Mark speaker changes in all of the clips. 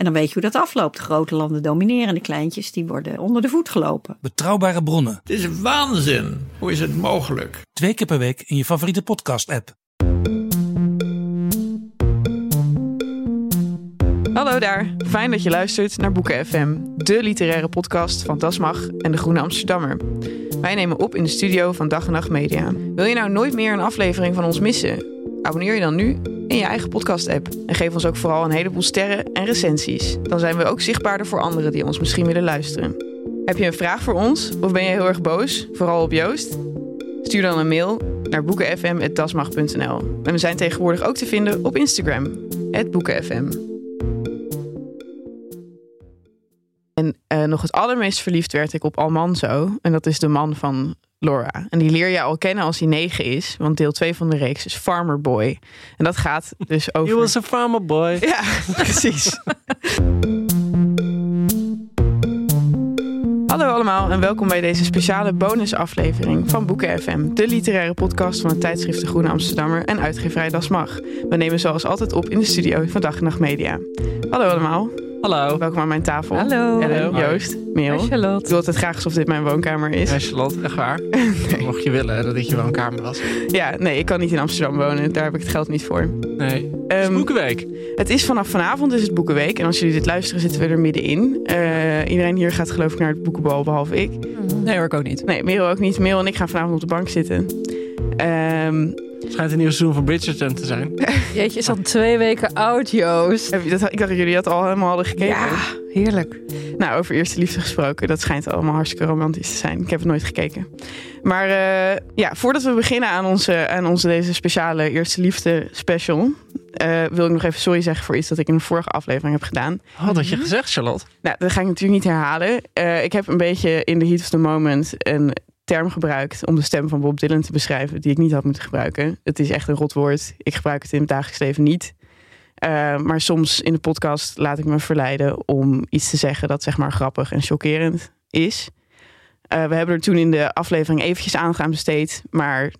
Speaker 1: En dan weet je hoe dat afloopt. De grote landen domineren, de kleintjes die worden onder de voet gelopen.
Speaker 2: Betrouwbare bronnen.
Speaker 3: Het is waanzin. Hoe is het mogelijk?
Speaker 2: Twee keer per week in je favoriete podcast-app.
Speaker 4: Hallo daar, fijn dat je luistert naar Boeken FM, de literaire podcast van Dasmag en de Groene Amsterdammer. Wij nemen op in de studio van Dag en Nacht Media. Wil je nou nooit meer een aflevering van ons missen? Abonneer je dan nu in je eigen podcast-app en geef ons ook vooral een heleboel sterren en recensies. Dan zijn we ook zichtbaarder voor anderen die ons misschien willen luisteren. Heb je een vraag voor ons of ben je heel erg boos, vooral op Joost? Stuur dan een mail naar boekenfm.dasmag.nl. En we zijn tegenwoordig ook te vinden op Instagram, boekenfm. En uh, nog het allermeest verliefd werd ik op Almanzo. En dat is de man van Laura. En die leer je al kennen als hij negen is. Want deel 2 van de reeks is Farmer Boy. En dat gaat dus over...
Speaker 5: He was a farmer boy.
Speaker 4: Ja, precies. Hallo allemaal en welkom bij deze speciale bonusaflevering van Boeken FM, de literaire podcast van het tijdschrift De Groene Amsterdammer en uitgeverij Das Mag. We nemen zoals altijd op in de studio van Dag en Nacht Media. Hallo allemaal.
Speaker 5: Hallo.
Speaker 4: Welkom aan mijn tafel.
Speaker 1: Hallo.
Speaker 4: Ellen, Joost, Merel.
Speaker 1: Hi, Charlotte.
Speaker 4: Ik wil altijd graag alsof dit mijn woonkamer is.
Speaker 5: Ja, Charlotte, echt waar?
Speaker 4: Nee.
Speaker 5: Mocht je willen dat dit je woonkamer was.
Speaker 4: Ja, nee, ik kan niet in Amsterdam wonen. Daar heb ik het geld niet voor.
Speaker 5: Nee. Het is
Speaker 4: Ehm,
Speaker 5: Boekenweek.
Speaker 4: Het is vanaf vanavond, dus het Boekenweek. En als jullie dit luisteren, zitten we er middenin. Eh, iedereen hier gaat geloof ik naar het boekenbal, behalve ik.
Speaker 6: Nee hoor, ik ook niet.
Speaker 4: Nee, Merel ook niet. Merel en ik gaan vanavond op de bank zitten. Ehm,
Speaker 5: Het schijnt een nieuw seizoen van Bridgerton te zijn.
Speaker 6: Jeetje, is al twee weken oud, Joost.
Speaker 4: heb je dat, ik dacht dat jullie dat al helemaal hadden gekeken.
Speaker 6: Ja, heerlijk.
Speaker 4: Nou, over eerste liefde gesproken. Dat schijnt allemaal hartstikke romantisch te zijn. Ik heb het nooit gekeken. Maar eh, ja, voordat we beginnen aan onze, aan onze deze speciale eerste liefde special... eh, wil ik nog even sorry zeggen voor iets dat ik in de vorige aflevering heb gedaan.
Speaker 5: Wat had je gezegd, Charlotte?
Speaker 4: Nou, dat ga ik natuurlijk niet herhalen. Eh, ik heb een beetje in the heat of the moment een term gebruikt om de stem van Bob Dylan te beschrijven die ik niet had moeten gebruiken. Het is echt een rot woord. Ik gebruik het in het dagelijks leven niet. Eh, maar soms in de podcast laat ik me verleiden om iets te zeggen dat zeg maar grappig en chockerend is. Eh, we hebben er toen in de aflevering eventjes aan besteed, maar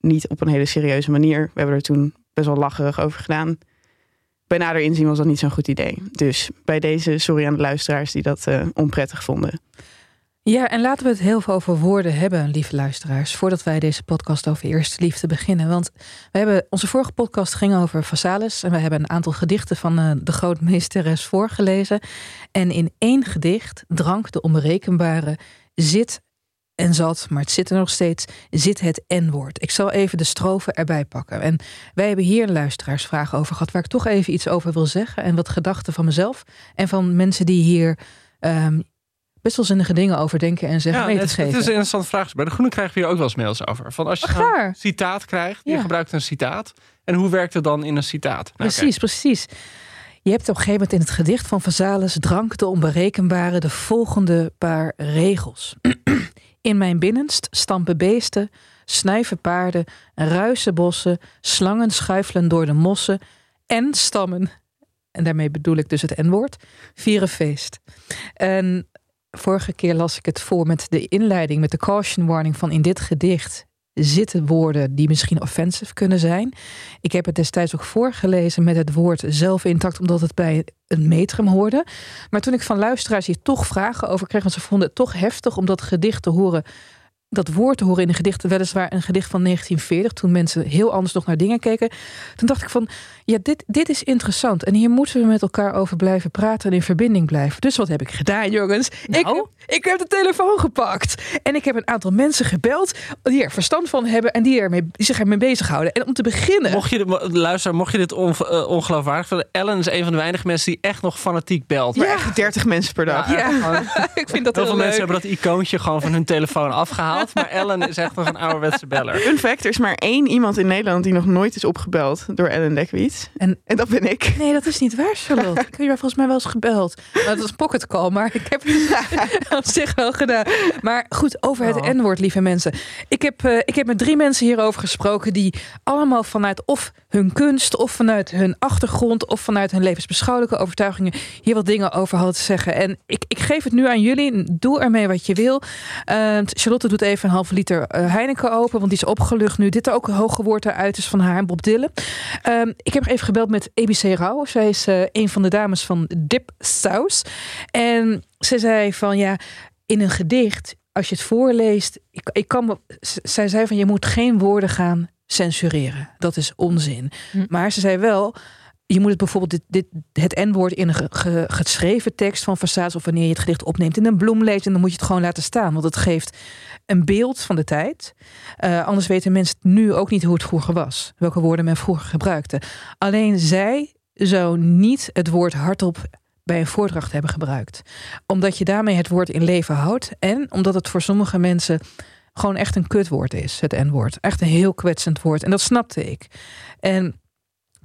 Speaker 4: niet op een hele serieuze manier. We hebben er toen best wel lacherig over gedaan. Bij nader inzien was dat niet zo'n goed idee. Dus bij deze, sorry aan de luisteraars die dat eh, onprettig vonden.
Speaker 6: Ja, en laten we het heel veel over woorden hebben, lieve luisteraars, voordat wij deze podcast over eerste liefde beginnen. Want we hebben, onze vorige podcast ging over Vasalis en we hebben een aantal gedichten van eh, de grootmeesteres voorgelezen. En in één gedicht, Drank de onberekenbare, zit en zat, maar het zit er nog steeds, zit het N-woord. Ik zal even de strofen erbij pakken. En wij hebben hier een luisteraarsvraag over gehad, waar ik toch even iets over wil zeggen. En wat gedachten van mezelf en van mensen die hier ehm, best wel zinnige dingen over denken en zeggen mee te
Speaker 5: het, is een interessante vraag. Bij De Groene krijgen we hier ook wel eens mails over. Van als je
Speaker 6: Ach,
Speaker 5: zo'n
Speaker 6: waar?
Speaker 5: citaat krijgt, je
Speaker 6: Ja.
Speaker 5: gebruikt een citaat. En hoe werkt het dan in een citaat? Nou.
Speaker 6: Precies, precies. Je hebt op een gegeven moment in het gedicht van Vazalis Drank de onberekenbare de volgende paar regels. In mijn binnenst stampen beesten, snuiven paarden, ruisen bossen, slangen schuifelen door de mossen en stammen, en daarmee bedoel ik dus het N-woord, vieren feest. En vorige keer las ik het voor met de inleiding, met de caution warning van in dit gedicht zitten woorden die misschien offensive kunnen zijn. Ik heb het destijds ook voorgelezen met het woord zelf intact, omdat het bij een metrum hoorde. Maar toen ik van luisteraars hier toch vragen over kreeg, want ze vonden het toch heftig om dat gedicht te horen. Dat woord te horen in een gedicht, weliswaar een gedicht van 1940, toen mensen heel anders nog naar dingen keken. Toen dacht ik van, ja, dit, dit is interessant. En hier moeten we met elkaar over blijven praten en in verbinding blijven. Dus wat heb ik gedaan, jongens? Ik, Nou? heb, ik heb de telefoon gepakt. En ik heb een aantal mensen gebeld die er verstand van hebben en die, ermee, die zich ermee bezighouden. En om te beginnen.
Speaker 5: Mocht je, dit- luister, mocht je dit on, eh, ongeloofwaardig vinden, Ellen is een van de weinige mensen die echt nog fanatiek belt.
Speaker 4: Maar echt 30 mensen per dag.
Speaker 6: Ja, ik vind dat
Speaker 5: Heel
Speaker 6: heel
Speaker 5: veel mensen hebben dat icoontje gewoon van hun telefoon afgehaald. Maar Ellen is echt nog een ouderwetse beller.
Speaker 4: Fun fact, er is maar één iemand in Nederland die nog nooit is opgebeld door Ellen Dekwits.
Speaker 6: En-
Speaker 4: En, dat ben ik.
Speaker 6: Nee, dat is niet waar, Charlotte. Ik heb je volgens mij wel eens gebeld. Nou, dat was pocket call, maar ik heb het op zich wel gedaan. Maar goed, over het
Speaker 5: Oh.
Speaker 6: N-woord, lieve mensen. Ik heb, eh, ik heb met drie mensen hierover gesproken die allemaal vanuit of hun kunst, of vanuit hun achtergrond, of vanuit hun levensbeschouwelijke overtuigingen hier wat dingen over hadden te zeggen. En ik, ik geef het nu aan jullie. Doe ermee wat je wil. Eh, Charlotte doet even een halve liter eh, Heineken open, want die is opgelucht nu. Dit er ook hoge woord eruit is van haar en Bob Dylan. Ehm, ik heb even gebeld met EBC Rauw. Zij is eh, een van de dames van Dip Saus. En ze zei van ja, in een gedicht, als je het voorleest, ik, ik kan zij zei van je moet geen woorden gaan censureren. Dat is onzin.
Speaker 1: Hm.
Speaker 6: Maar ze zei wel. Je moet het bijvoorbeeld dit, dit, het N-woord in een ge- ge- geschreven tekst van Versace of wanneer je het gedicht opneemt in een bloem leest en dan moet je het gewoon laten staan, want het geeft een beeld van de tijd. Eh, anders weten mensen nu ook niet hoe het vroeger was, welke woorden men vroeger gebruikte. Alleen zij zou niet het woord hardop bij een voordracht hebben gebruikt. Omdat je daarmee het woord in leven houdt. En omdat het voor sommige mensen gewoon echt een kutwoord is, het N-woord. Echt een heel kwetsend woord. En dat snapte ik. En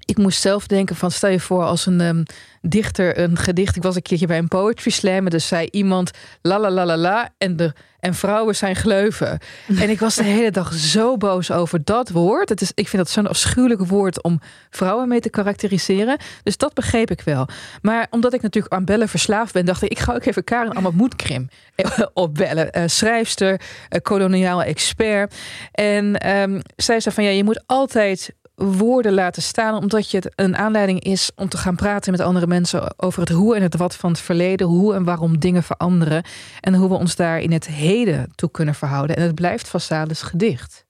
Speaker 6: ik moest zelf denken van, stel je voor als een ehm, dichter een gedicht. Ik was een keertje bij een poetry slam. en Dus zei iemand la la la la la. En, de, en vrouwen zijn gleuven. En ik was de hele dag zo boos over dat woord. Het is, ik vind dat zo'n afschuwelijk woord om vrouwen mee te karakteriseren. Dus dat begreep ik wel. Maar omdat ik natuurlijk aan bellen verslaafd ben, dacht ik, ik ga ook even Karen Amatmoedkrim opbellen. Eh, schrijfster, eh, koloniaal expert. En ehm, zij zei van ja, je moet altijd woorden laten staan, omdat je het een aanleiding is om te gaan praten met andere mensen over het hoe en het wat van het verleden, hoe en waarom dingen veranderen en hoe we ons daar in het heden toe kunnen verhouden. En het blijft Fassades gedicht.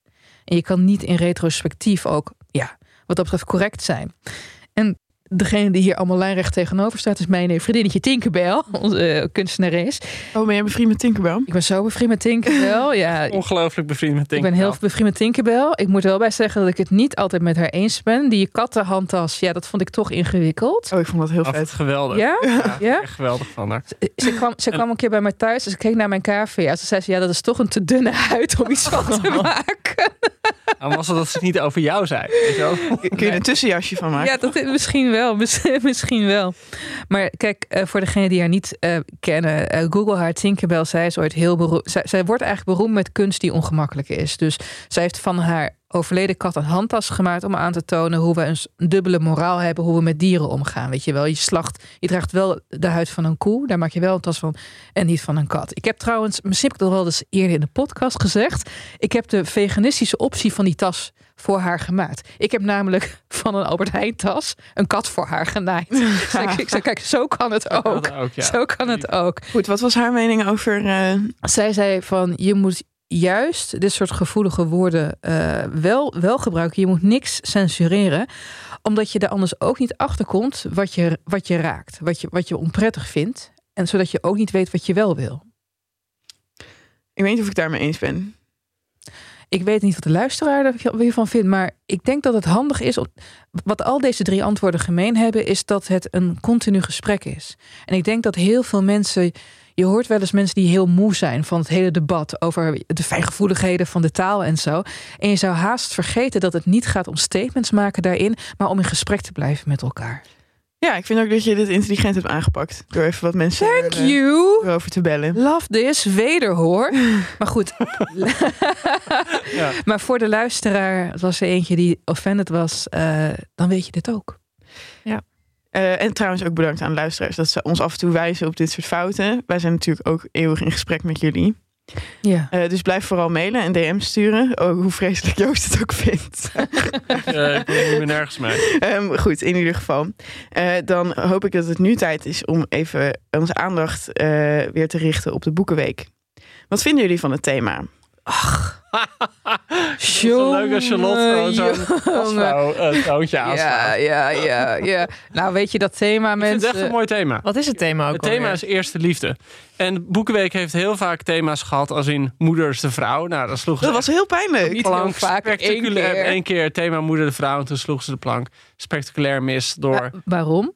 Speaker 6: En je kan niet in retrospectief ook, ja, wat dat betreft correct zijn. En degene die hier allemaal lijnrecht tegenover staat, is mijn vriendinnetje Tinkerbell, onze eh, kunstenares.
Speaker 4: Oh, ben jij bevriend met Tinkerbell?
Speaker 6: Ik ben zo bevriend met Tinkerbell. Ja,
Speaker 5: Ongelooflijk bevriend met
Speaker 6: ik
Speaker 5: Tinkerbell.
Speaker 6: ben heel bevriend met Tinkerbell. Ik moet wel bij zeggen dat ik het niet altijd met haar eens ben. Die kattenhandtas, ja, dat vond ik toch ingewikkeld.
Speaker 4: Oh, ik vond dat heel vet.
Speaker 5: geweldig.
Speaker 6: Ja? Ja?
Speaker 5: Echt geweldig van haar.
Speaker 6: Ze kwam, ze kwam een keer bij mij thuis. Dus ik keek naar mijn cavia. Ze zei ze, ja, dat is toch een te dunne huid om iets van te maken.
Speaker 5: Dan was het dat ze het niet over jou zei. Weet je wel?
Speaker 4: Kun je er een tussenjasje van maken?
Speaker 6: Ja, dat is misschien wel. Miss- Misschien wel. Maar kijk, eh, voor degenen die haar niet eh, kennen. eh, Google haar Tinkerbell. Zij is ooit heel beroemd. Zij, wordt eigenlijk beroemd met kunst die ongemakkelijk is. Dus zij heeft van haar overleden kat een handtas gemaakt om aan te tonen hoe we een dubbele moraal hebben, hoe we met dieren omgaan. Weet je wel, je slacht, je draagt wel de huid van een koe, daar maak je wel een tas van en niet van een kat. Ik heb trouwens, misschien heb ik dat wel eens eerder in de podcast gezegd, ik heb de veganistische optie van die tas voor haar gemaakt. Ik heb namelijk van een Albert Heijn tas een kat voor haar genaaid. Dus ik, ik zei, kijk, zo kan het ook.
Speaker 5: Dat ook, ja.
Speaker 6: Zo kan het ook.
Speaker 4: Goed, wat was haar mening over... eh,
Speaker 6: Zij zei van je moet juist dit soort gevoelige woorden eh, wel, wel gebruiken. Je moet niks censureren. Omdat je er anders ook niet achter komt wat je, wat je raakt. Wat je, wat je onprettig vindt. En zodat je ook niet weet wat je wel wil.
Speaker 4: ik weet niet of ik daarmee eens ben.
Speaker 6: Ik weet niet wat de luisteraar er hiervan vindt. Maar ik denk dat het handig is. Wat al deze drie antwoorden gemeen hebben. Is dat het een continu gesprek is. En ik denk dat heel veel mensen. Je hoort wel eens mensen die heel moe zijn van het hele debat over de fijngevoeligheden van de taal en zo. En je zou haast vergeten dat het niet gaat om statements maken daarin, maar om in gesprek te blijven met elkaar.
Speaker 4: Ja, ik vind ook dat je dit intelligent hebt aangepakt. Door even wat mensen
Speaker 6: Thank
Speaker 4: er, eh,
Speaker 6: you.
Speaker 4: erover te bellen.
Speaker 6: Love this, wederhoor. Maar goed.
Speaker 5: Ja.
Speaker 6: Maar voor de luisteraar, het was er eentje die offended was, eh, dan weet je dit ook.
Speaker 4: Eh, en trouwens ook bedankt aan de luisteraars dat ze ons af en toe wijzen op dit soort fouten. Wij zijn natuurlijk ook eeuwig in gesprek met jullie.
Speaker 6: Ja.
Speaker 4: Eh, dus blijf vooral mailen en DM's sturen. Oh, hoe vreselijk Joost het ook vindt.
Speaker 5: Eh, ik ben er nergens mee.
Speaker 4: Ehm, goed, in ieder geval. Eh, dan hoop ik dat het nu tijd is om even onze aandacht eh, weer te richten op de Boekenweek. Wat vinden jullie van het thema?
Speaker 5: Is wel leuk als Charlotte zo'n gastvrouw uh, touwtje
Speaker 6: Ja,
Speaker 5: aanslaat.
Speaker 6: ja, ja, ja. Nou, weet je dat thema,
Speaker 5: Ik vind het
Speaker 6: mensen.
Speaker 5: echt een mooi thema.
Speaker 7: Wat is het thema ook
Speaker 5: Het thema
Speaker 7: alweer?
Speaker 5: is eerste liefde. En Boekenweek heeft heel vaak thema's gehad als in moeders de vrouw. Nou, dat sloeg ze
Speaker 4: Dat was heel pijnlijk.
Speaker 6: Niet heel
Speaker 5: plank
Speaker 6: vaak, één keer.
Speaker 5: Eén keer thema moeder de vrouw en toen sloeg ze de plank spectaculair mis door...
Speaker 6: Wa- waarom?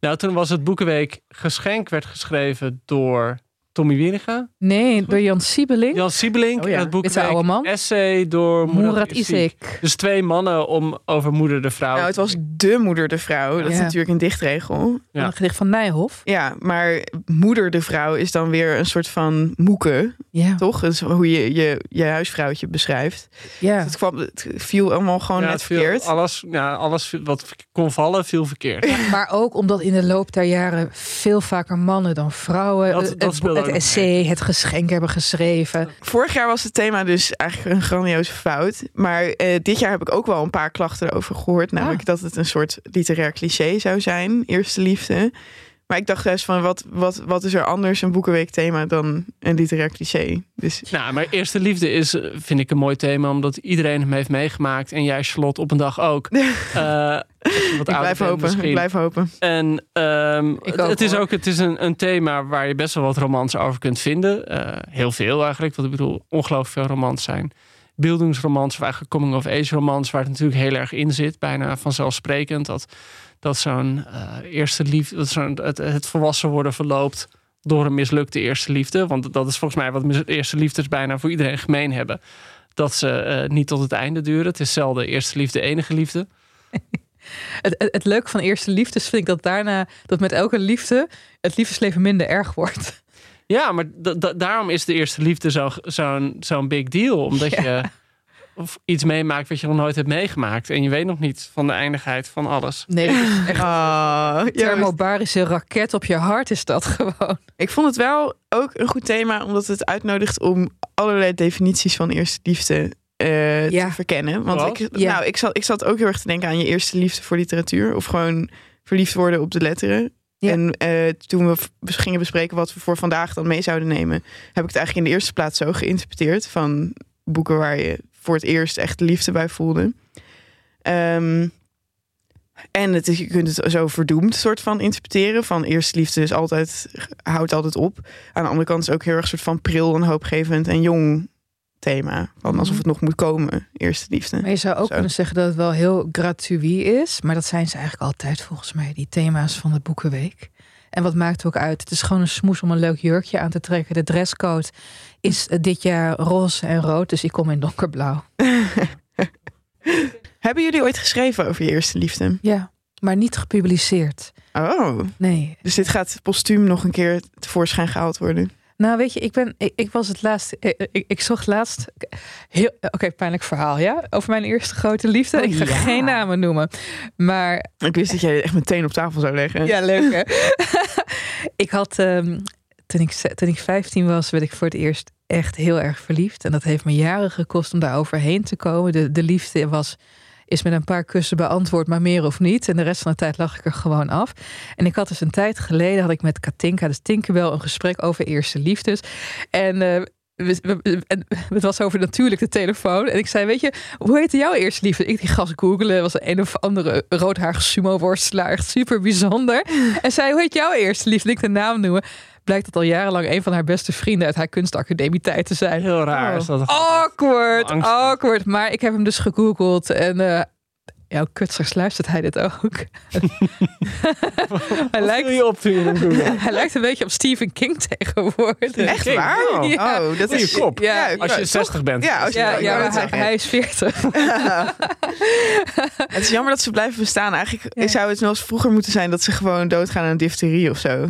Speaker 5: Nou, toen was het Boekenweek geschenk werd geschreven door Tommy Wieringa.
Speaker 6: Nee, door Jan Siebelink.
Speaker 5: Jan Siebelink.
Speaker 4: Oh ja,
Speaker 5: het boek
Speaker 6: Witte oude man.
Speaker 5: Essay door
Speaker 6: Murat
Speaker 5: Isik.
Speaker 6: Isik.
Speaker 5: Dus twee mannen om over moeder de vrouw.
Speaker 4: Nou, het was de moeder de vrouw. Dat is natuurlijk een dichtregel.
Speaker 5: Ja.
Speaker 6: Een gedicht van Nijhoff.
Speaker 4: Ja, maar moeder de vrouw is dan weer een soort van moeke,
Speaker 6: Ja.
Speaker 4: toch? Dat is hoe je je, je huisvrouwtje beschrijft.
Speaker 6: ja.
Speaker 4: Het, kwam, het viel allemaal gewoon
Speaker 5: Ja,
Speaker 4: net
Speaker 5: het viel-
Speaker 4: verkeerd.
Speaker 5: Alles, ja, alles wat kon vallen, viel verkeerd.
Speaker 6: Maar ook omdat in de loop der jaren veel vaker mannen dan vrouwen
Speaker 5: Dat-
Speaker 6: het,
Speaker 5: dat
Speaker 6: het, het essay, geschenk hebben geschreven.
Speaker 4: Vorig jaar was het thema dus eigenlijk een grandioze fout. Maar eh, dit jaar heb ik ook wel een paar klachten erover gehoord. Namelijk dat het een soort literair cliché zou zijn. Eerste liefde. Maar ik dacht juist van, wat, wat, wat is er anders een boekenweek thema dan een literair cliché? Dus
Speaker 5: Nou, maar Eerste Liefde is, eh, vind ik, een mooi thema. Omdat iedereen hem heeft meegemaakt. En jij, Charlotte, op een dag ook. Wat
Speaker 4: ik blijf hopen,
Speaker 5: misschien.
Speaker 4: ik blijf hopen.
Speaker 5: En ehm, het, is ook het is een, een thema waar je best wel wat romans over kunt vinden. Eh, heel veel eigenlijk. Want ik bedoel, ongelooflijk veel romans zijn. Beeldingsromans of eigenlijk coming-of-age romans... waar het natuurlijk heel erg in zit. Bijna vanzelfsprekend. Dat, dat zo'n eh, eerste liefde... Dat zo'n, het, het volwassen worden verloopt door een mislukte eerste liefde. Want dat is volgens mij wat eerste liefdes bijna voor iedereen gemeen hebben. Dat ze eh, niet tot het einde duren. Het is zelden eerste liefde, enige liefde.
Speaker 6: Het, het, het leuke van eerste liefdes vind ik dat daarna, dat met elke liefde, het liefdesleven minder erg wordt.
Speaker 5: Ja, maar da- da- daarom is de eerste liefde zo- zo'n zo'n big deal. Omdat
Speaker 6: Ja.
Speaker 5: je iets meemaakt wat je nog nooit hebt meegemaakt. En je weet nog niet van de eindigheid van alles.
Speaker 6: Nee, dat is echt
Speaker 4: Ah, ja,
Speaker 6: thermobarische raket op je hart is dat gewoon.
Speaker 4: ik vond het wel ook een goed thema, omdat het uitnodigt om allerlei definities van eerste liefde eh,
Speaker 6: Ja.
Speaker 4: te verkennen. Want
Speaker 5: Wat?
Speaker 4: ik,
Speaker 6: Ja.
Speaker 4: nou, ik, zat, ik zat ook heel erg te denken aan je eerste liefde voor literatuur. Of gewoon verliefd worden op de letteren.
Speaker 6: Ja.
Speaker 4: En eh, toen we gingen bespreken wat we voor vandaag dan mee zouden nemen, heb ik het eigenlijk in de eerste plaats zo geïnterpreteerd. Van boeken waar je voor het eerst echt liefde bij voelde. Ehm, en het is, je kunt het zo verdoemd soort van interpreteren. Van eerste liefde is altijd, houdt altijd op. Aan de andere kant is het ook heel erg soort van pril en hoopgevend en jong thema. Van alsof het nog moet komen, eerste liefde.
Speaker 6: Maar je zou ook
Speaker 4: Zo.
Speaker 6: kunnen zeggen dat het wel heel gratuit is. Maar dat zijn ze eigenlijk altijd volgens mij, die thema's van de Boekenweek. En wat maakt het ook uit? Het is gewoon een smoes om een leuk jurkje aan te trekken. De dresscode is eh, dit jaar roze en rood, dus ik kom in donkerblauw.
Speaker 4: Hebben jullie ooit geschreven over je eerste liefde?
Speaker 6: Ja, maar niet gepubliceerd.
Speaker 4: Oh,
Speaker 6: Nee.
Speaker 4: dus dit gaat postuum nog een keer tevoorschijn gehaald worden.
Speaker 6: Nou, weet je, ik ben, ik, ik was het laatst, ik, ik, ik zocht laatst, oké, pijnlijk verhaal, ja, over mijn eerste grote liefde.
Speaker 4: Oh,
Speaker 6: ik ga
Speaker 4: ja.
Speaker 6: geen namen noemen, maar
Speaker 4: Ik wist dat jij echt meteen op tafel zou leggen.
Speaker 6: Ja, leuk hè? ik had, ehm, toen, ik, toen ik 15 was, werd ik voor het eerst echt heel erg verliefd. En dat heeft me jaren gekost om daar overheen te komen. De, de liefde was, is met een paar kussen beantwoord, maar meer of niet. En de rest van de tijd lag ik er gewoon af. En ik had dus een tijd geleden, had ik met Katinka, dus Tinkerbell, een gesprek over eerste liefdes. En... eh, we- we- en het was over natuurlijk de telefoon. En ik zei, weet je, hoe heette jouw eerste liefde? Ik die gas googelen. was een of andere roodhaarige sumo-worstelaar. Echt super bijzonder. En zij, hoe heet jouw eerste liefde? Ik de naam noemen. Blijkt dat al jarenlang een van haar beste vrienden uit haar kunstacademie tijd te zijn.
Speaker 5: Heel raar
Speaker 4: Oh.
Speaker 5: is dat.
Speaker 6: Awkward, awkward. Maar ik heb hem dus gegoogeld en... eh ja, kut, straks luistert hij dit ook. hij, lijkt,
Speaker 5: je je googelt?
Speaker 6: hij lijkt een beetje op Stephen King tegenwoordig.
Speaker 4: Echt
Speaker 5: King.
Speaker 4: waar?
Speaker 5: Oh.
Speaker 6: Ja.
Speaker 4: Oh, dat is
Speaker 5: kop.
Speaker 6: Ja,
Speaker 5: Als je
Speaker 4: toch?
Speaker 5: 60 bent.
Speaker 4: Ja, als je,
Speaker 6: Ja, hij, is 40.
Speaker 4: Het is jammer dat ze blijven bestaan. Eigenlijk
Speaker 6: Ja.
Speaker 4: zou het zoals vroeger moeten zijn dat ze gewoon doodgaan aan difterie of zo.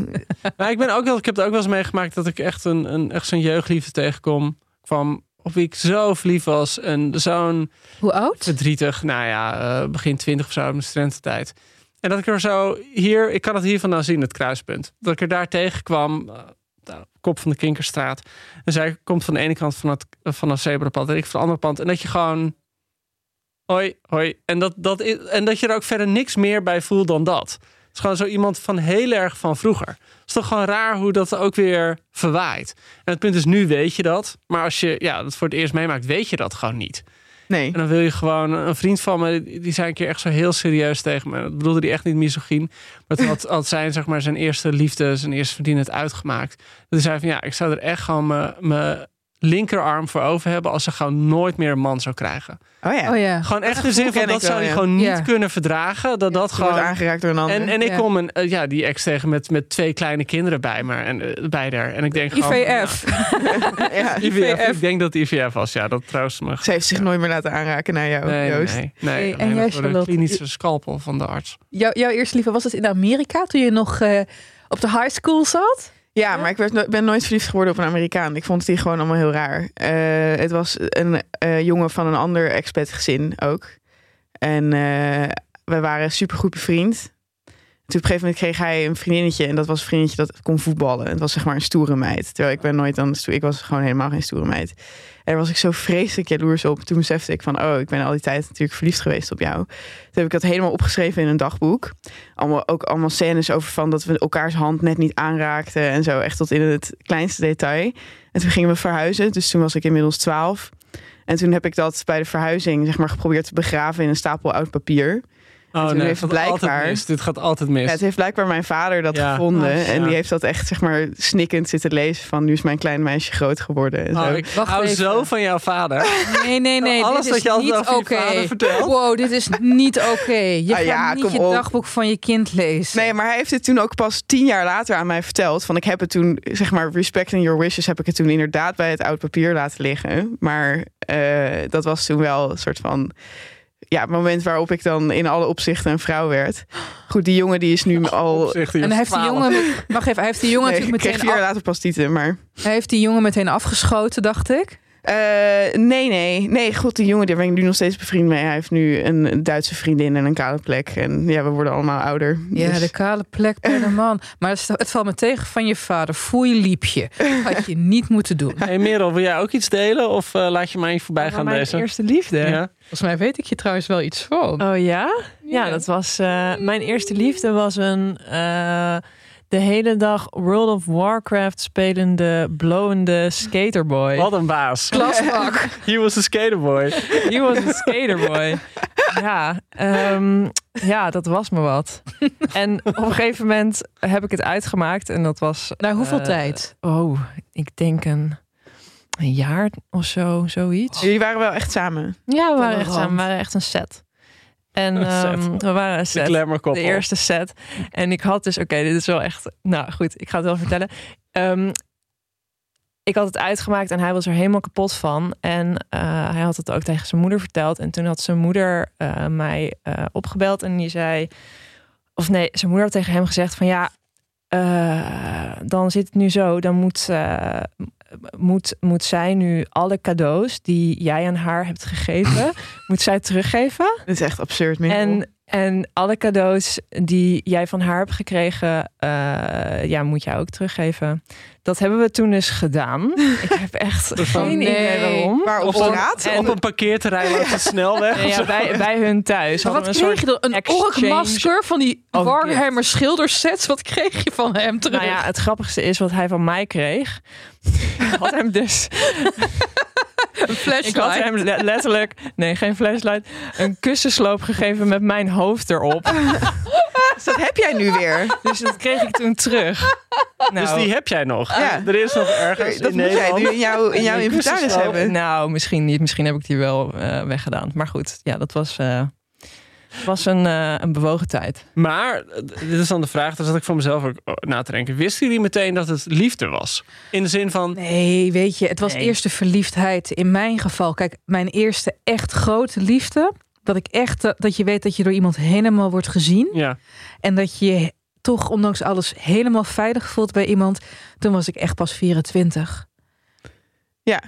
Speaker 5: Maar ik, ben ook wel, ik heb het ook wel eens meegemaakt dat ik echt, een, een, echt zo'n jeugdliefde tegenkom. Kwam op wie ik zo verliefd was. En zo'n
Speaker 6: Hoe oud?
Speaker 5: verdrietig, nou ja, eh, begin twintig of zo, mijn studententijd. En dat ik er zo hier, ik kan het hier vandaan zien, het kruispunt. Dat ik er daar tegenkwam, eh, kop van de Kinkerstraat. En zij komt van de ene kant van het, van het zebrapad en ik van de andere kant. En dat je gewoon, hoi, hoi. En dat, dat, is- en dat je er ook verder niks meer bij voelt dan dat. Het is gewoon zo iemand van heel erg van vroeger. Het is toch gewoon raar hoe dat ook weer verwaait. En het punt is, nu weet je dat. Maar als je ja, dat voor het eerst meemaakt, weet je dat gewoon niet.
Speaker 4: Nee.
Speaker 5: En dan wil je gewoon een vriend van me, die die zei een keer echt zo heel serieus tegen me. Dat bedoelde hij echt niet misogyn. Maar toen had, had zijn, zeg maar, zijn eerste liefde, zijn eerste vriendin het uitgemaakt. Dat hij zei van ja, ik zou er echt gewoon me- linkerarm voor over hebben als ze gewoon nooit meer een man zou krijgen.
Speaker 4: Oh ja.
Speaker 6: Oh ja.
Speaker 5: Gewoon echt de zin van dat zou
Speaker 4: wel,
Speaker 5: je
Speaker 4: ja.
Speaker 5: gewoon niet
Speaker 6: Ja.
Speaker 5: kunnen verdragen. Dat dat
Speaker 4: wordt
Speaker 5: gewoon.
Speaker 4: aangeraakt door een ander.
Speaker 5: En, en ik
Speaker 6: Ja.
Speaker 5: kom een, eh, ja, die ex tegen met, met twee kleine kinderen bij me en eh, bij haar. En ik denk gewoon.
Speaker 6: IVF.
Speaker 5: IVF. Ik denk dat het IVF was. Ja, dat trouwens me.
Speaker 4: Ze heeft zich nooit meer laten aanraken naar jou,
Speaker 5: Nee,
Speaker 4: Joost.
Speaker 5: nee, nee.
Speaker 6: En
Speaker 5: de
Speaker 6: Charlotte?
Speaker 5: klinische scalpel van de arts.
Speaker 6: Jouw, jouw eerste liefde, was het in Amerika toen je nog eh, op de high school zat?
Speaker 4: Ja, maar ik werd no- ben nooit verliefd geworden op een Amerikaan. Ik vond die gewoon allemaal heel raar. Eh, het was een eh, jongen van een ander expat gezin ook. En eh, we waren supergoed bevriend. Op een gegeven moment kreeg hij een vriendinnetje. En dat was een vriendinnetje dat kon voetballen. Het was zeg maar een stoere meid. Terwijl ik ben nooit dan... stoer- Ik was gewoon helemaal geen stoere meid. En daar was ik zo vreselijk jaloers op. Toen besefte ik van... Oh, ik ben al die tijd natuurlijk verliefd geweest op jou. Toen heb ik dat helemaal opgeschreven in een dagboek. Allemaal, ook allemaal scènes over van dat we elkaars hand net niet aanraakten. En zo echt tot in het kleinste detail. En toen gingen we verhuizen. Dus toen was ik inmiddels 12. En toen heb ik dat bij de verhuizing zeg maar geprobeerd te begraven in een stapel oud papier.
Speaker 5: Oh
Speaker 4: toen
Speaker 5: nee,
Speaker 4: heeft
Speaker 5: het gaat
Speaker 4: blijkbaar-
Speaker 5: altijd mis. Dit gaat altijd mis.
Speaker 4: Ja, het heeft blijkbaar mijn vader dat
Speaker 5: Ja.
Speaker 4: gevonden.
Speaker 5: Oh,
Speaker 4: en
Speaker 5: ja.
Speaker 4: die heeft dat echt, zeg maar, snikkend zitten lezen van... nu is mijn klein meisje groot geworden. En zo.
Speaker 5: Oh, ik
Speaker 6: Wacht
Speaker 5: hou
Speaker 6: even.
Speaker 5: zo van jouw vader.
Speaker 6: Nee, nee, nee.
Speaker 5: Alles
Speaker 6: dit
Speaker 5: wat
Speaker 6: is
Speaker 5: je altijd
Speaker 6: niet
Speaker 5: over je vader vertelt.
Speaker 6: Wow, dit is niet oké. Je
Speaker 4: Ah,
Speaker 6: gaat niet je
Speaker 4: op.
Speaker 6: dagboek van je kind lezen.
Speaker 4: Nee, maar hij heeft het toen ook pas tien jaar later aan mij verteld. Van ik heb het toen, zeg maar, respecting your wishes, heb ik het toen inderdaad bij het oud papier laten liggen. Maar eh, dat was toen wel een soort van. Ja, het moment waarop ik dan in alle opzichten een vrouw werd. Goed, die jongen die is nu al.
Speaker 6: En hij heeft die
Speaker 5: 12.
Speaker 6: jongen, wacht even, hij heeft die jongen
Speaker 4: Nee, ik
Speaker 6: natuurlijk
Speaker 4: kreeg
Speaker 6: meteen,
Speaker 4: vier jaar
Speaker 6: af-
Speaker 4: later pas tieten, maar.
Speaker 6: hij heeft die jongen meteen afgeschoten, dacht ik.
Speaker 4: Eh, nee, nee. Nee, god, die jongen, daar ben ik nu nog steeds bevriend mee. Hij heeft nu een Duitse vriendin en een kale plek. En ja, we worden allemaal ouder.
Speaker 6: Ja,
Speaker 4: Dus-
Speaker 6: de kale plek bij de man. Maar het, het valt me tegen van je vader. Foei liepje. Had je niet moeten doen.
Speaker 5: Hey Merel, wil jij ook iets delen? Of eh, laat je mij voorbij gaan
Speaker 7: mijn
Speaker 5: deze?
Speaker 7: eerste liefde.
Speaker 5: Ja.
Speaker 6: Volgens mij weet ik je trouwens wel iets van.
Speaker 7: Oh ja? Ja,
Speaker 6: Ja.
Speaker 7: dat was. eh, mijn eerste liefde was een. De hele dag World of Warcraft spelende, blowende skaterboy.
Speaker 5: Wat een baas.
Speaker 6: Klasbak.
Speaker 5: He was a skaterboy.
Speaker 7: He was een skaterboy. ja, ehm, ja, dat was me wat. En op een gegeven moment heb ik het uitgemaakt. En dat was.
Speaker 6: Na hoeveel
Speaker 7: eh,
Speaker 6: tijd?
Speaker 7: Oh, ik denk een, een jaar of zo, zoiets.
Speaker 4: Jullie waren wel echt samen.
Speaker 7: Ja, we waren echt samen. We waren echt een set. En ehm, we waren een
Speaker 5: De
Speaker 7: set. De eerste set. En ik had dus, oké, dit is wel echt. Nou goed, ik ga het wel vertellen. Ehm, ik had het uitgemaakt en hij was er helemaal kapot van. En eh, hij had het ook tegen zijn moeder verteld. En toen had zijn moeder eh, mij eh, opgebeld en die zei. Of nee, zijn moeder had tegen hem gezegd van ja. dan zit het nu zo, dan moet, moet, moet zij nu alle cadeaus die jij aan haar hebt gegeven, moet zij teruggeven.
Speaker 4: Dat is echt absurd, Merel.
Speaker 7: En, en alle cadeaus die jij van haar hebt gekregen, eh, ja, moet jij ook teruggeven. Dat hebben we toen dus gedaan. Ik heb echt geen
Speaker 6: nee.
Speaker 7: idee waarom.
Speaker 4: Waar op
Speaker 5: Op
Speaker 4: straat?
Speaker 7: en-
Speaker 5: Op een parkeerterrein langs de snelweg.
Speaker 7: Nee, ja, bij, bij hun thuis.
Speaker 6: Maar wat
Speaker 7: een
Speaker 6: kreeg je dan? Een orkmasker van die
Speaker 7: Oh,
Speaker 6: Warhammer schildersets. Wat kreeg je van hem terug?
Speaker 7: Nou ja, het grappigste is wat hij van mij kreeg. Ik had hem dus
Speaker 6: een flashlight.
Speaker 7: Ik had hem le- letterlijk, nee, geen flashlight, een kussensloop gegeven met mijn hoofd erop.
Speaker 4: Dus dat heb jij nu weer.
Speaker 7: Dus dat kreeg ik toen terug. Nou,
Speaker 5: Dus die heb jij nog.
Speaker 4: Ja.
Speaker 5: Er is nog ergens
Speaker 4: Dat
Speaker 5: in
Speaker 4: moet jij nu in, jouw in jouw inventaris
Speaker 5: kussensloop.
Speaker 4: hebben.
Speaker 7: nou, misschien niet. Misschien heb ik die wel eh, weggedaan. Maar goed, ja, dat was, eh, was een, eh, een bewogen tijd.
Speaker 5: Maar, eh, dit is dan de vraag, daar zat ik voor mezelf ook na te denken. Wisten jullie meteen dat het liefde was? In de zin van,
Speaker 6: Nee, weet je, het was
Speaker 7: Nee.
Speaker 6: eerste verliefdheid. In mijn geval, kijk, mijn eerste echt grote liefde. Dat ik echt, eh, dat je weet dat je door iemand helemaal wordt gezien.
Speaker 5: ja,
Speaker 6: En dat je je toch, ondanks alles, helemaal veilig voelt bij iemand. Toen was ik echt pas 24.
Speaker 4: Ja.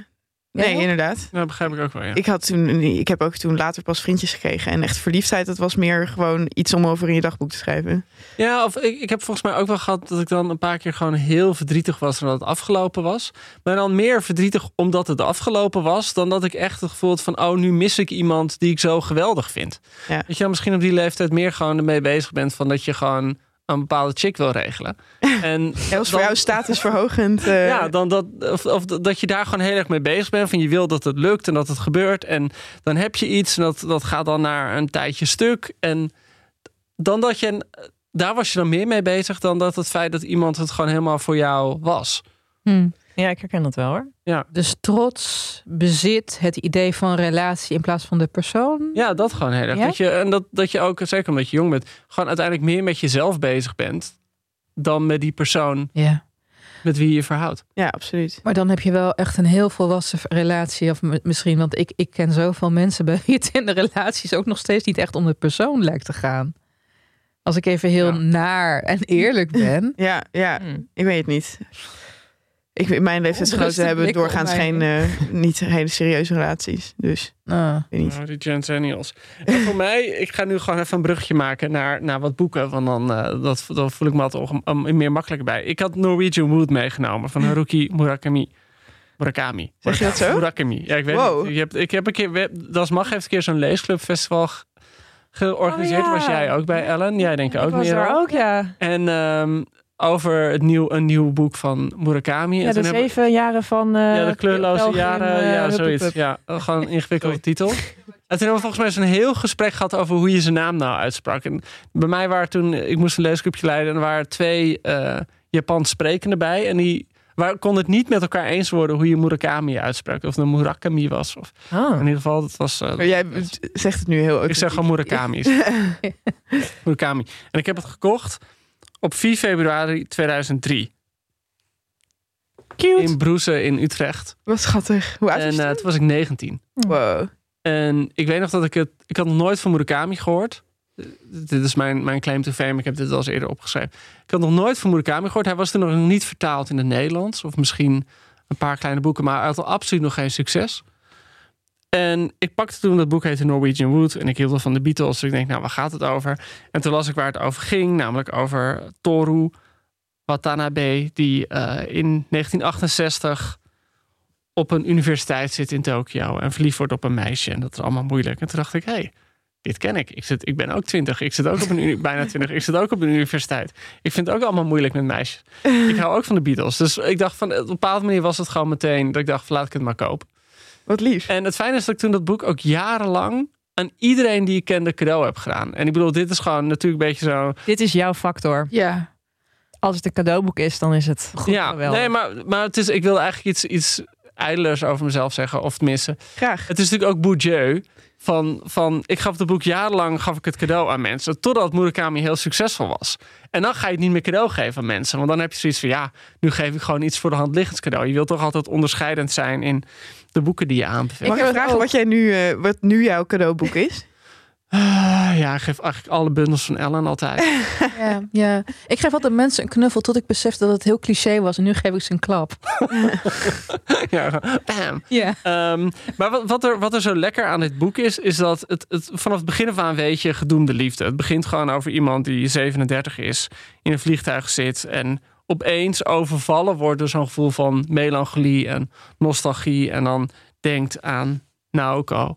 Speaker 4: Nee,
Speaker 6: Ja?
Speaker 4: inderdaad.
Speaker 5: dat begrijp ik ook wel, ja.
Speaker 4: Ik, had toen, ik heb ook toen later pas vriendjes gekregen. En echt verliefdheid, dat was meer gewoon iets om over in je dagboek te schrijven.
Speaker 5: Ja, of ik, ik heb volgens mij ook wel gehad dat ik dan een paar keer gewoon heel verdrietig was omdat het afgelopen was. Maar dan meer verdrietig omdat het afgelopen was, dan dat ik echt het gevoel had van, oh, nu mis ik iemand die ik zo geweldig vind.
Speaker 4: Ja.
Speaker 5: Dat je dan misschien op die leeftijd meer gewoon ermee bezig bent van dat je gewoon een bepaalde chick wil regelen. En
Speaker 4: Dat was voor jou statusverhogend. eh,
Speaker 5: Ja, dan dat, of, of dat je daar gewoon heel erg mee bezig bent. Van je wil dat het lukt en dat het gebeurt. En dan heb je iets en dat, dat gaat dan naar een tijdje stuk. En dan dat je, daar was je dan meer mee bezig dan dat het feit dat iemand het gewoon helemaal voor jou was.
Speaker 6: Hm.
Speaker 7: Ja, ik herken dat wel hoor.
Speaker 5: Ja.
Speaker 6: Dus trots, bezit, het idee van relatie in plaats van de persoon.
Speaker 5: Ja, dat gewoon heel erg.
Speaker 6: Ja?
Speaker 5: Dat je, en dat, dat je ook, zeker omdat je jong bent, gewoon uiteindelijk meer met jezelf bezig bent dan met die persoon
Speaker 6: Ja.
Speaker 5: met wie je je verhoudt.
Speaker 4: Ja, absoluut.
Speaker 6: Maar dan heb je wel echt een heel volwassen relatie. Of misschien, want ik, ik ken zoveel mensen bij wie het in de relaties ook nog steeds niet echt om de persoon lijkt te gaan. Als ik even heel
Speaker 5: Ja.
Speaker 6: naar en eerlijk ben.
Speaker 4: Ja, ja,
Speaker 7: Hmm.
Speaker 4: ik weet het niet. Ik, mijn leeftijdsgenoten hebben doorgaans geen, eh, niet hele serieuze relaties. Dus,
Speaker 6: Ah.
Speaker 4: weet niet.
Speaker 5: Nou, die. En voor mij, ik ga nu gewoon even een bruggetje maken naar, naar wat boeken. Want dan, eh, dat, dan voel ik me altijd om, om- meer makkelijker bij. Ik had Norwegian Wood meegenomen van Haruki Murakami. Murakami.
Speaker 4: Zeg je dat zo?
Speaker 5: Murakami. Ja, ik weet
Speaker 4: Wow.
Speaker 5: het. Je hebt, ik heb een keer, Das Mag heeft een keer zo'n leesclubfestival ge- georganiseerd.
Speaker 7: Oh, ja.
Speaker 5: Was jij ook bij Ellen? Jij denk ik ook
Speaker 7: ik was
Speaker 5: meer.
Speaker 7: ook, ja.
Speaker 5: En ehm, over het nieuw, een nieuw boek van Murakami.
Speaker 7: Ja,
Speaker 5: en
Speaker 7: de
Speaker 5: hebben-
Speaker 7: zeven jaren van... eh,
Speaker 5: ja, de kleurloze jaren.
Speaker 7: en, eh,
Speaker 5: ja, zoiets. Ja, gewoon een ingewikkelde titel. En toen hebben we volgens mij zo'n heel gesprek gehad over hoe je zijn naam nou uitsprak. En bij mij waren toen, ik moest een leesgroepje leiden en er waren twee eh Japans sprekenden bij. En die waar, konden het niet met elkaar eens worden hoe je Murakami uitsprak. Of een Murakami was. Of,
Speaker 7: Ah.
Speaker 5: in ieder geval, dat was...
Speaker 4: Maar jij zegt het nu heel
Speaker 5: ik zeg gewoon Murakami. Murakami. En ik heb het gekocht op 4 februari 2003.
Speaker 7: Cute.
Speaker 5: In Broeze in Utrecht.
Speaker 4: Wat schattig. Hoe oud
Speaker 5: En
Speaker 4: was
Speaker 5: eh,
Speaker 4: je
Speaker 5: toen was ik 19.
Speaker 4: toen? Wow.
Speaker 5: En ik weet nog dat ik het... Ik had nog nooit van Murakami gehoord. Eh, Dit is mijn, mijn claim to fame. Ik heb dit al eens eerder opgeschreven. Ik had nog nooit van Murakami gehoord. Hij was toen nog niet vertaald in het Nederlands. Of misschien een paar kleine boeken. Maar hij had al absoluut nog geen succes. En ik pakte toen dat boek heette Norwegian Wood. En ik hield wel van de Beatles. Dus ik denk, nou, waar gaat het over? En toen las ik waar het over ging. Namelijk over Toru Watanabe. Die eh, in 1968 op een universiteit zit in Tokio. En verliefd wordt op een meisje. En dat is allemaal moeilijk. En toen dacht ik, hé, hey, dit ken ik. Ik, zit, ik ben ook twintig. Ik zit ook op een bijna twintig. Ik zit ook op een universiteit. Ik vind het ook allemaal moeilijk met meisjes. ik hou ook van de Beatles. Dus ik dacht van, op een bepaalde manier was het gewoon meteen dat ik dacht, laat ik het maar kopen.
Speaker 4: Wat lief.
Speaker 5: En het fijne is dat ik toen dat boek ook jarenlang aan iedereen die ik kende cadeau heb gedaan. En ik bedoel, dit is gewoon natuurlijk een beetje zo.
Speaker 7: Dit is jouw factor.
Speaker 6: Ja.
Speaker 7: Als het een cadeauboek is, dan is het goed
Speaker 5: ja,
Speaker 7: geweldig.
Speaker 5: nee, maar, maar het is, ik wilde eigenlijk iets, iets ijdelers over mezelf zeggen. Of tenminste,
Speaker 4: Graag.
Speaker 5: Het is natuurlijk ook Bourdieu. Van, van, ik gaf het boek jarenlang gaf ik het cadeau aan mensen. Totdat Murakami heel succesvol was. En dan ga je het niet meer cadeau geven aan mensen. Want dan heb je zoiets van, ja, nu geef ik gewoon iets voor de hand liggend cadeau. Je wilt toch altijd onderscheidend zijn in de boeken die je aanbeveelt.
Speaker 4: Mag ik vragen
Speaker 6: ook.
Speaker 4: wat, jij nu, eh, wat nu jouw cadeauboek is?
Speaker 5: Ah, ja, ik geef eigenlijk alle bundels van Ellen altijd.
Speaker 6: Ja, ja. Ik geef altijd mensen een knuffel tot ik besef dat het heel cliché was. En nu geef ik ze een klap.
Speaker 5: ja, bam.
Speaker 6: Ja.
Speaker 5: Ehm, maar wat, wat, er, wat er zo lekker aan dit boek is, is dat het, het vanaf het begin af aan weet je gedoemde liefde. Het begint gewoon over iemand die 37 is, in een vliegtuig zit en opeens overvallen wordt door zo'n gevoel van melancholie en nostalgie en dan denkt aan Naoko.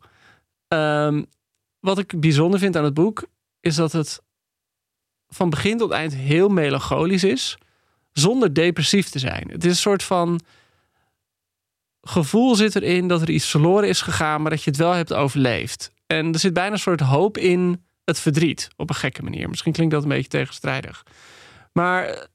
Speaker 5: Ehm, wat ik bijzonder vind aan het boek is dat het van begin tot eind heel melancholisch is, zonder depressief te zijn. Het is een soort van gevoel zit erin dat er iets verloren is gegaan, maar dat je het wel hebt overleefd. En er zit bijna een soort hoop in het verdriet, op een gekke manier. Misschien klinkt dat een beetje tegenstrijdig. Maar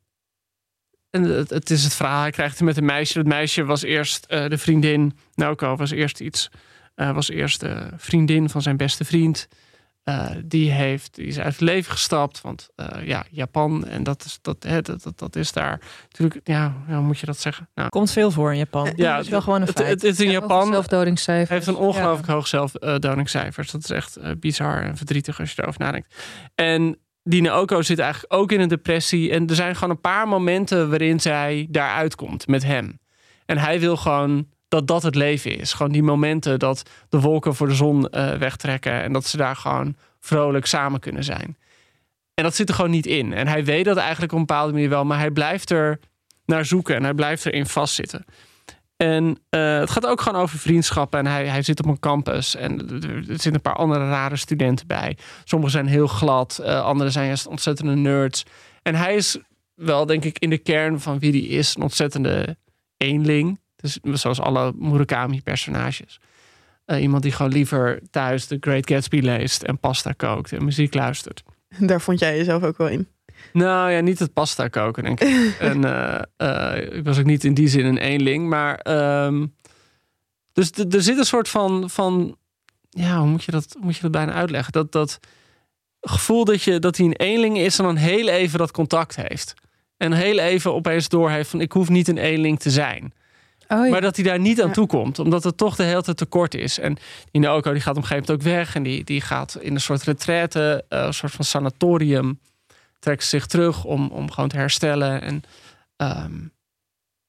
Speaker 5: en het, het is het verhaal, hij krijgt het met een meisje. Het meisje was eerst eh, de vriendin, Naoko was eerst iets, eh, was eerst de vriendin van zijn beste vriend. Eh, die, heeft, die is uit het leven gestapt, want eh, ja, Japan en dat is, dat, hè, dat, dat, dat is daar natuurlijk, ja, hoe moet je dat zeggen? Nou,
Speaker 7: Komt veel voor in Japan.
Speaker 5: ja,
Speaker 7: dat is wel gewoon een
Speaker 5: het,
Speaker 7: feit.
Speaker 5: het, het is in Japan
Speaker 6: Zelfdodingscijfers.
Speaker 5: heeft een ongelooflijk hoog zelfdodingscijfers. Dat is echt bizar en verdrietig als je erover nadenkt. En die Naoko zit eigenlijk ook in een depressie. En er zijn gewoon een paar momenten waarin zij daaruit komt met hem. En hij wil gewoon dat dat het leven is. Gewoon die momenten dat de wolken voor de zon eh, wegtrekken. En dat ze daar gewoon vrolijk samen kunnen zijn. En dat zit er gewoon niet in. En hij weet dat eigenlijk op een bepaalde manier wel. Maar hij blijft er naar zoeken. En hij blijft erin vastzitten. En eh, het gaat ook gewoon over vriendschappen. En hij, hij zit op een campus. En er zitten een paar andere rare studenten bij. Sommigen zijn heel glad. eh anderen zijn juist ontzettende nerds. En hij is wel, denk ik, in de kern van wie hij is... een ontzettende eenling. Dus zoals alle Murakami-personages. Eh, iemand die gewoon liever thuis The Great Gatsby leest... en pasta kookt en muziek luistert.
Speaker 4: Daar vond jij jezelf ook wel in.
Speaker 5: Nou ja, niet het pasta koken, denk ik. en eh, eh, ik was ook niet in die zin een eenling. Maar ehm, dus er zit een soort van, van ja, hoe moet je dat, hoe moet je dat bijna uitleggen? Dat, dat gevoel dat, je, dat hij een eenling is en dan heel even dat contact heeft. En heel even opeens doorheeft van ik hoef niet een eenling te zijn.
Speaker 6: Oh, ja.
Speaker 5: Maar dat hij daar niet aan
Speaker 6: Ja.
Speaker 5: toe komt, omdat het toch de hele tijd tekort is. En die Naoko die gaat op een gegeven moment ook weg en die, die gaat in een soort retraite, eh, een soort van sanatorium, trekt zich terug om, om gewoon te herstellen. En ehm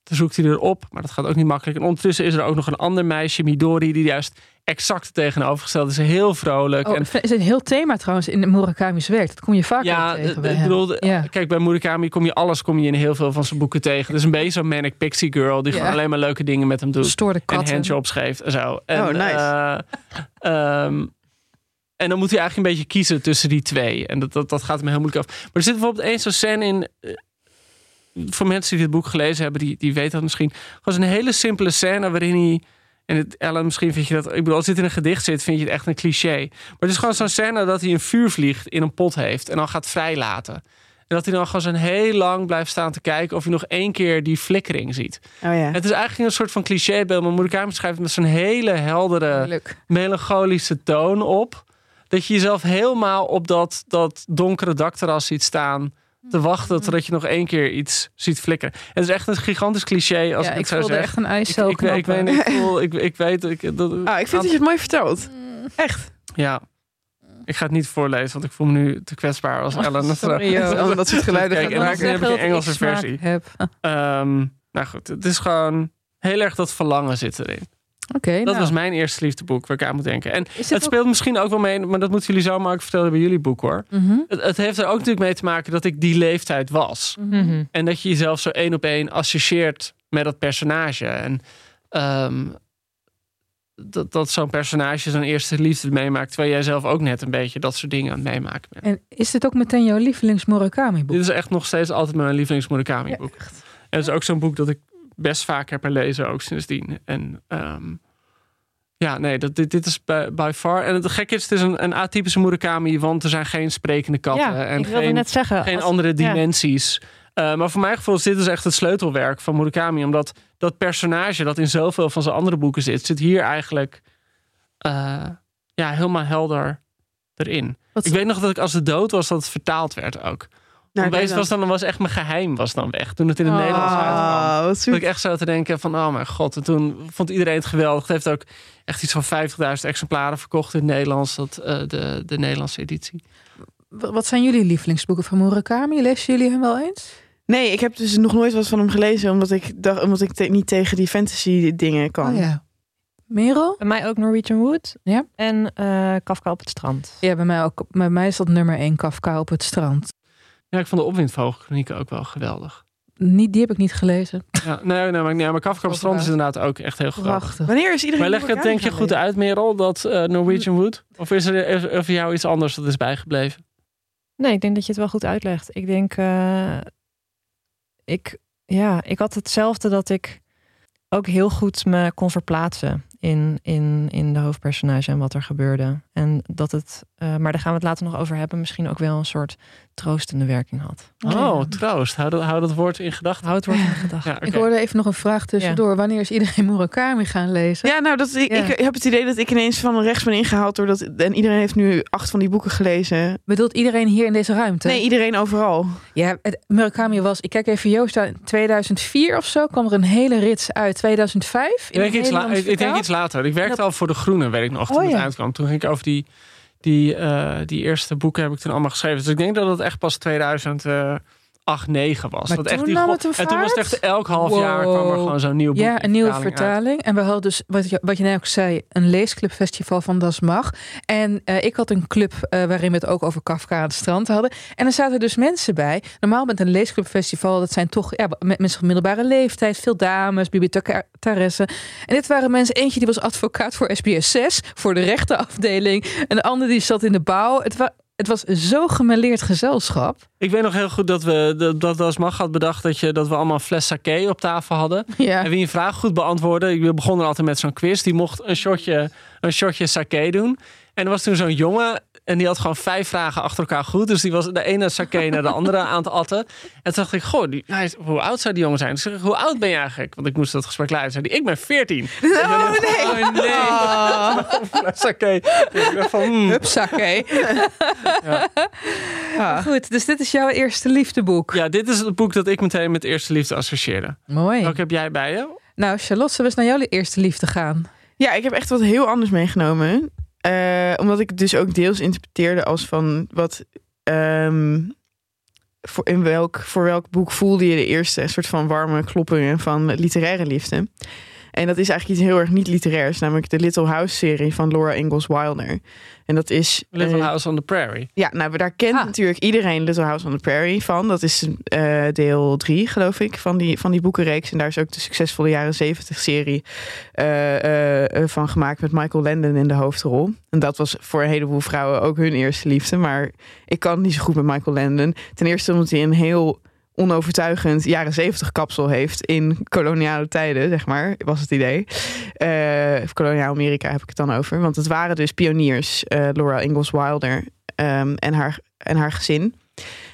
Speaker 5: dan zoekt hij erop, maar dat gaat ook niet makkelijk. En ondertussen is er ook nog een ander meisje, Midori, die juist exact het tegenovergestelde is. Heel vrolijk.
Speaker 6: Oh,
Speaker 5: en
Speaker 6: het is een heel thema trouwens in Murakami's werk. Dat kom je vaak
Speaker 5: ja,
Speaker 6: tegen
Speaker 5: ik
Speaker 6: bij hem.
Speaker 5: bedoel,
Speaker 6: Ja.
Speaker 5: kijk, bij Murakami kom je alles kom je in heel veel van zijn boeken tegen. Dus een beetje zo'n manic pixie girl die
Speaker 6: Ja.
Speaker 5: gewoon alleen maar leuke dingen met hem doet.
Speaker 6: Stoorde
Speaker 5: En handjobs geeft en zo. En,
Speaker 4: Oh, nice.
Speaker 5: eh, ehm, en dan moet hij eigenlijk een beetje kiezen tussen die twee. En dat, dat, dat gaat hem heel moeilijk af. Maar er zit bijvoorbeeld één zo'n scène in... eh, voor mensen die dit boek gelezen hebben, die, die weten dat misschien. Gewoon een hele simpele scène waarin hij... En het, Ellen, misschien vind je dat... Ik bedoel, als dit in een gedicht zit, vind je het echt een cliché. Maar het is gewoon zo'n scène dat hij een vuurvlieg in een pot heeft... en dan gaat vrijlaten. En dat hij dan gewoon zo'n heel lang blijft staan te kijken... of hij nog één keer die flikkering ziet.
Speaker 4: Oh ja.
Speaker 5: Het is eigenlijk een soort van clichébeeld, maar Murakami schrijft met zo'n hele heldere,
Speaker 6: Leuk.
Speaker 5: melancholische toon op. Dat je jezelf helemaal op dat, dat donkere dakterras ziet staan te wachten totdat je nog één keer iets ziet flikkeren. Het is echt een gigantisch cliché als
Speaker 6: ja,
Speaker 5: ik
Speaker 6: ik
Speaker 5: het zo
Speaker 6: voelde
Speaker 5: zeg.
Speaker 6: echt een
Speaker 5: Ik,
Speaker 6: ijscel
Speaker 5: ik, weet- ik, weet, ik, voel, ik, ik weet ik, dat,
Speaker 4: Ah, ik vind dat je het mooi vertelt. Echt.
Speaker 5: ja. Ik ga het niet voorlezen, want ik voel me nu te kwetsbaar als Ellen.
Speaker 6: sorry, joh.
Speaker 4: Als we dat soort geluiden
Speaker 5: Kijk, en dan heb ik een Engelse versie.
Speaker 6: Heb.
Speaker 5: Ehm, nou goed, het is gewoon heel erg dat verlangen zit erin. Dat
Speaker 6: nou.
Speaker 5: was mijn eerste liefdeboek waar ik aan moet denken. En het
Speaker 6: ook-
Speaker 5: speelt misschien ook wel mee, maar dat moeten jullie zomaar ook vertellen bij jullie boek hoor.
Speaker 6: Mhm.
Speaker 5: Het, het heeft er ook natuurlijk mee te maken dat ik die leeftijd was.
Speaker 7: Mhm.
Speaker 5: En dat je jezelf zo één op één associeert met dat personage. En ehm, dat, dat zo'n personage zijn eerste liefde meemaakt. Terwijl jij zelf ook net een beetje dat soort dingen aan het meemaken bent.
Speaker 6: En is dit ook meteen jouw lievelings Murakami boek?
Speaker 5: Dit is echt nog steeds altijd mijn lievelings Murakami boek. En het is ook zo'n boek dat ik best vaak heb herlezen, ook sindsdien. En ehm, ja, nee, dat, dit, dit is by, by far. En het gekke is, het is een, een atypische Murakami, want er zijn geen sprekende katten.
Speaker 7: Ja,
Speaker 5: en
Speaker 7: ik wilde
Speaker 5: geen,
Speaker 7: net zeggen.
Speaker 5: geen
Speaker 7: als-
Speaker 5: andere
Speaker 7: ja.
Speaker 5: dimensies. Eh, maar voor mijn gevoel is dit dus echt het sleutelwerk van Murakami. Omdat dat personage dat in zoveel van zijn andere boeken zit, zit hier eigenlijk eh, ja, helemaal helder erin.
Speaker 6: Wat-
Speaker 5: Ik weet nog dat ik als het dood was, dat het vertaald werd ook.
Speaker 4: Nou,
Speaker 5: Opeens
Speaker 4: dan-
Speaker 5: was dan was echt mijn geheim was dan weg. Toen het in het Nederlands uitkwam.
Speaker 4: Wat
Speaker 5: Dat
Speaker 4: zoet.
Speaker 5: ik echt zo te denken van, oh mijn god. En toen vond iedereen het geweldig. Het heeft ook echt iets van 50.000 exemplaren verkocht in het Nederlands. Dat, eh, de, de Nederlandse editie.
Speaker 6: Wat zijn jullie lievelingsboeken van Murakami? Lezen jullie hem wel eens?
Speaker 4: Nee, ik heb dus nog nooit wat van hem gelezen, omdat ik, dacht, omdat ik te- niet tegen die fantasy dingen kan.
Speaker 6: Oh ja. Merel?
Speaker 7: Bij mij ook Norwegian Wood.
Speaker 6: Ja.
Speaker 7: En eh, Kafka op het strand.
Speaker 6: Ja, bij mij ook. Bij mij is dat nummer 1 Kafka op het strand.
Speaker 5: Ja, ik vond de opwindvogelkronieken ook wel geweldig.
Speaker 6: Niet, die heb ik niet gelezen.
Speaker 5: Ja, nee, nee, maar, nee, maar Kafka op strand is inderdaad ook echt heel grappig.
Speaker 6: Prachtig.
Speaker 4: Wanneer is iedereen
Speaker 5: Maar leg het denk je goed uit, Merel, dat eh, Norwegian Wood? Of is er is er voor jou iets anders dat is bijgebleven?
Speaker 7: Nee, ik denk dat je het wel goed uitlegt. Ik denk, eh, ik, ja, ik had hetzelfde dat ik ook heel goed me kon verplaatsen in, in, in de hoofdpersonage en wat er gebeurde. En dat het, eh, maar daar gaan we het later nog over hebben, misschien ook wel een soort troostende werking had.
Speaker 5: Oh, troost. Hou dat, hou dat woord in gedachten.
Speaker 7: Houd het woord in gedachten.
Speaker 5: Ja.
Speaker 6: Ik hoorde even nog een vraag tussendoor. Wanneer is iedereen Murakami gaan lezen?
Speaker 4: Ja, nou, dat, ik,
Speaker 6: Ja.
Speaker 4: ik heb het idee dat ik ineens van rechts ben ingehaald doordat. En iedereen heeft nu acht van die boeken gelezen.
Speaker 6: Bedoelt iedereen hier in deze ruimte?
Speaker 4: Nee, iedereen overal.
Speaker 6: Ja, het, Murakami was... Ik kijk even Joost aan. 2004 of zo kwam er een hele rits uit. 2005?
Speaker 5: Ik denk, iets la- ik denk iets later. Ik werkte al voor De Groene, weet ik nog, toen
Speaker 6: Oh,
Speaker 5: het uitkwam. Toen ging ik over die, die, eh, die eerste boeken heb ik toen allemaal geschreven. Dus ik denk dat het echt pas 2008, 9 was.
Speaker 6: Maar
Speaker 5: dat
Speaker 6: toen
Speaker 5: echt die
Speaker 6: nam het een
Speaker 5: en toen was het echt elk half jaar kwam er gewoon zo'n nieuw boek.
Speaker 6: Ja, een nieuwe
Speaker 5: vertaling.
Speaker 6: En we hadden dus, wat je, wat je net ook zei, een leesclubfestival van Das Mag. En eh, ik had een club eh, waarin we het ook over Kafka aan het strand hadden. En er zaten dus mensen bij. Normaal met een leesclubfestival, dat zijn toch ja, met mensen van middelbare leeftijd. Veel dames, bibliothecaressen. En dit waren mensen, eentje die was advocaat voor SBS 6, voor de rechtenafdeling. En de andere die zat in de bouw. Het, wa het was zo gemêleerd gezelschap.
Speaker 5: Ik weet nog heel goed dat we dat, dat als mag had bedacht dat, je, dat we allemaal een fles sake op tafel hadden.
Speaker 6: Ja.
Speaker 5: En wie een vraag goed beantwoordde, ik begon er altijd met zo'n quiz, die mocht een shotje, een shotje sake doen. En er was toen zo'n jongen, En die had gewoon vijf vragen achter elkaar goed. Dus die was de ene sake naar de andere aan het atten. En toen dacht ik, goh, die, hij is- hoe oud zou die jongen zijn? Dus ik zeg, hoe oud ben je eigenlijk? Want ik moest dat gesprek luisteren. Zei die, ik ben 14.
Speaker 4: Oh, nee.
Speaker 5: Oh, nee. Sake. Dacht van, hmm.
Speaker 6: Hupsakee. Goed, dus dit is jouw eerste liefdeboek.
Speaker 5: Ja, dit is het boek dat ik meteen met eerste liefde associeerde.
Speaker 6: Mooi.
Speaker 5: Welke heb jij bij je?
Speaker 6: Nou, Charlotte, zullen we eens naar jouw eerste liefde gaan?
Speaker 4: Ja, ik heb echt wat heel anders meegenomen. Eh, omdat ik het dus ook deels interpreteerde als van wat. ehm, voor, in welk, voor welk boek voelde je de eerste soort van warme kloppingen van literaire liefde? En dat is eigenlijk iets heel erg niet literairs, namelijk de Little House serie van Laura Ingalls Wilder. En dat is.
Speaker 5: Little
Speaker 4: eh,
Speaker 5: House on the Prairie.
Speaker 4: ja, nou, daar kent
Speaker 6: Ah.
Speaker 4: natuurlijk iedereen Little House on the Prairie van. Dat is eh, deel drie, geloof ik, van die, van die boekenreeks. En daar is ook de succesvolle jaren zeventig serie eh, eh, eh, van gemaakt met Michael Landon in de hoofdrol. En dat was voor een heleboel vrouwen ook hun eerste liefde. Maar ik kan niet zo goed met Michael Landon. Ten eerste omdat hij een heel onovertuigend jaren zeventig kapsel heeft in koloniale tijden, zeg maar, was het idee. Eh, of koloniaal Amerika heb ik het dan over. Want het waren dus pioniers, eh, Laura Ingalls Wilder ehm, en, haar, en haar gezin.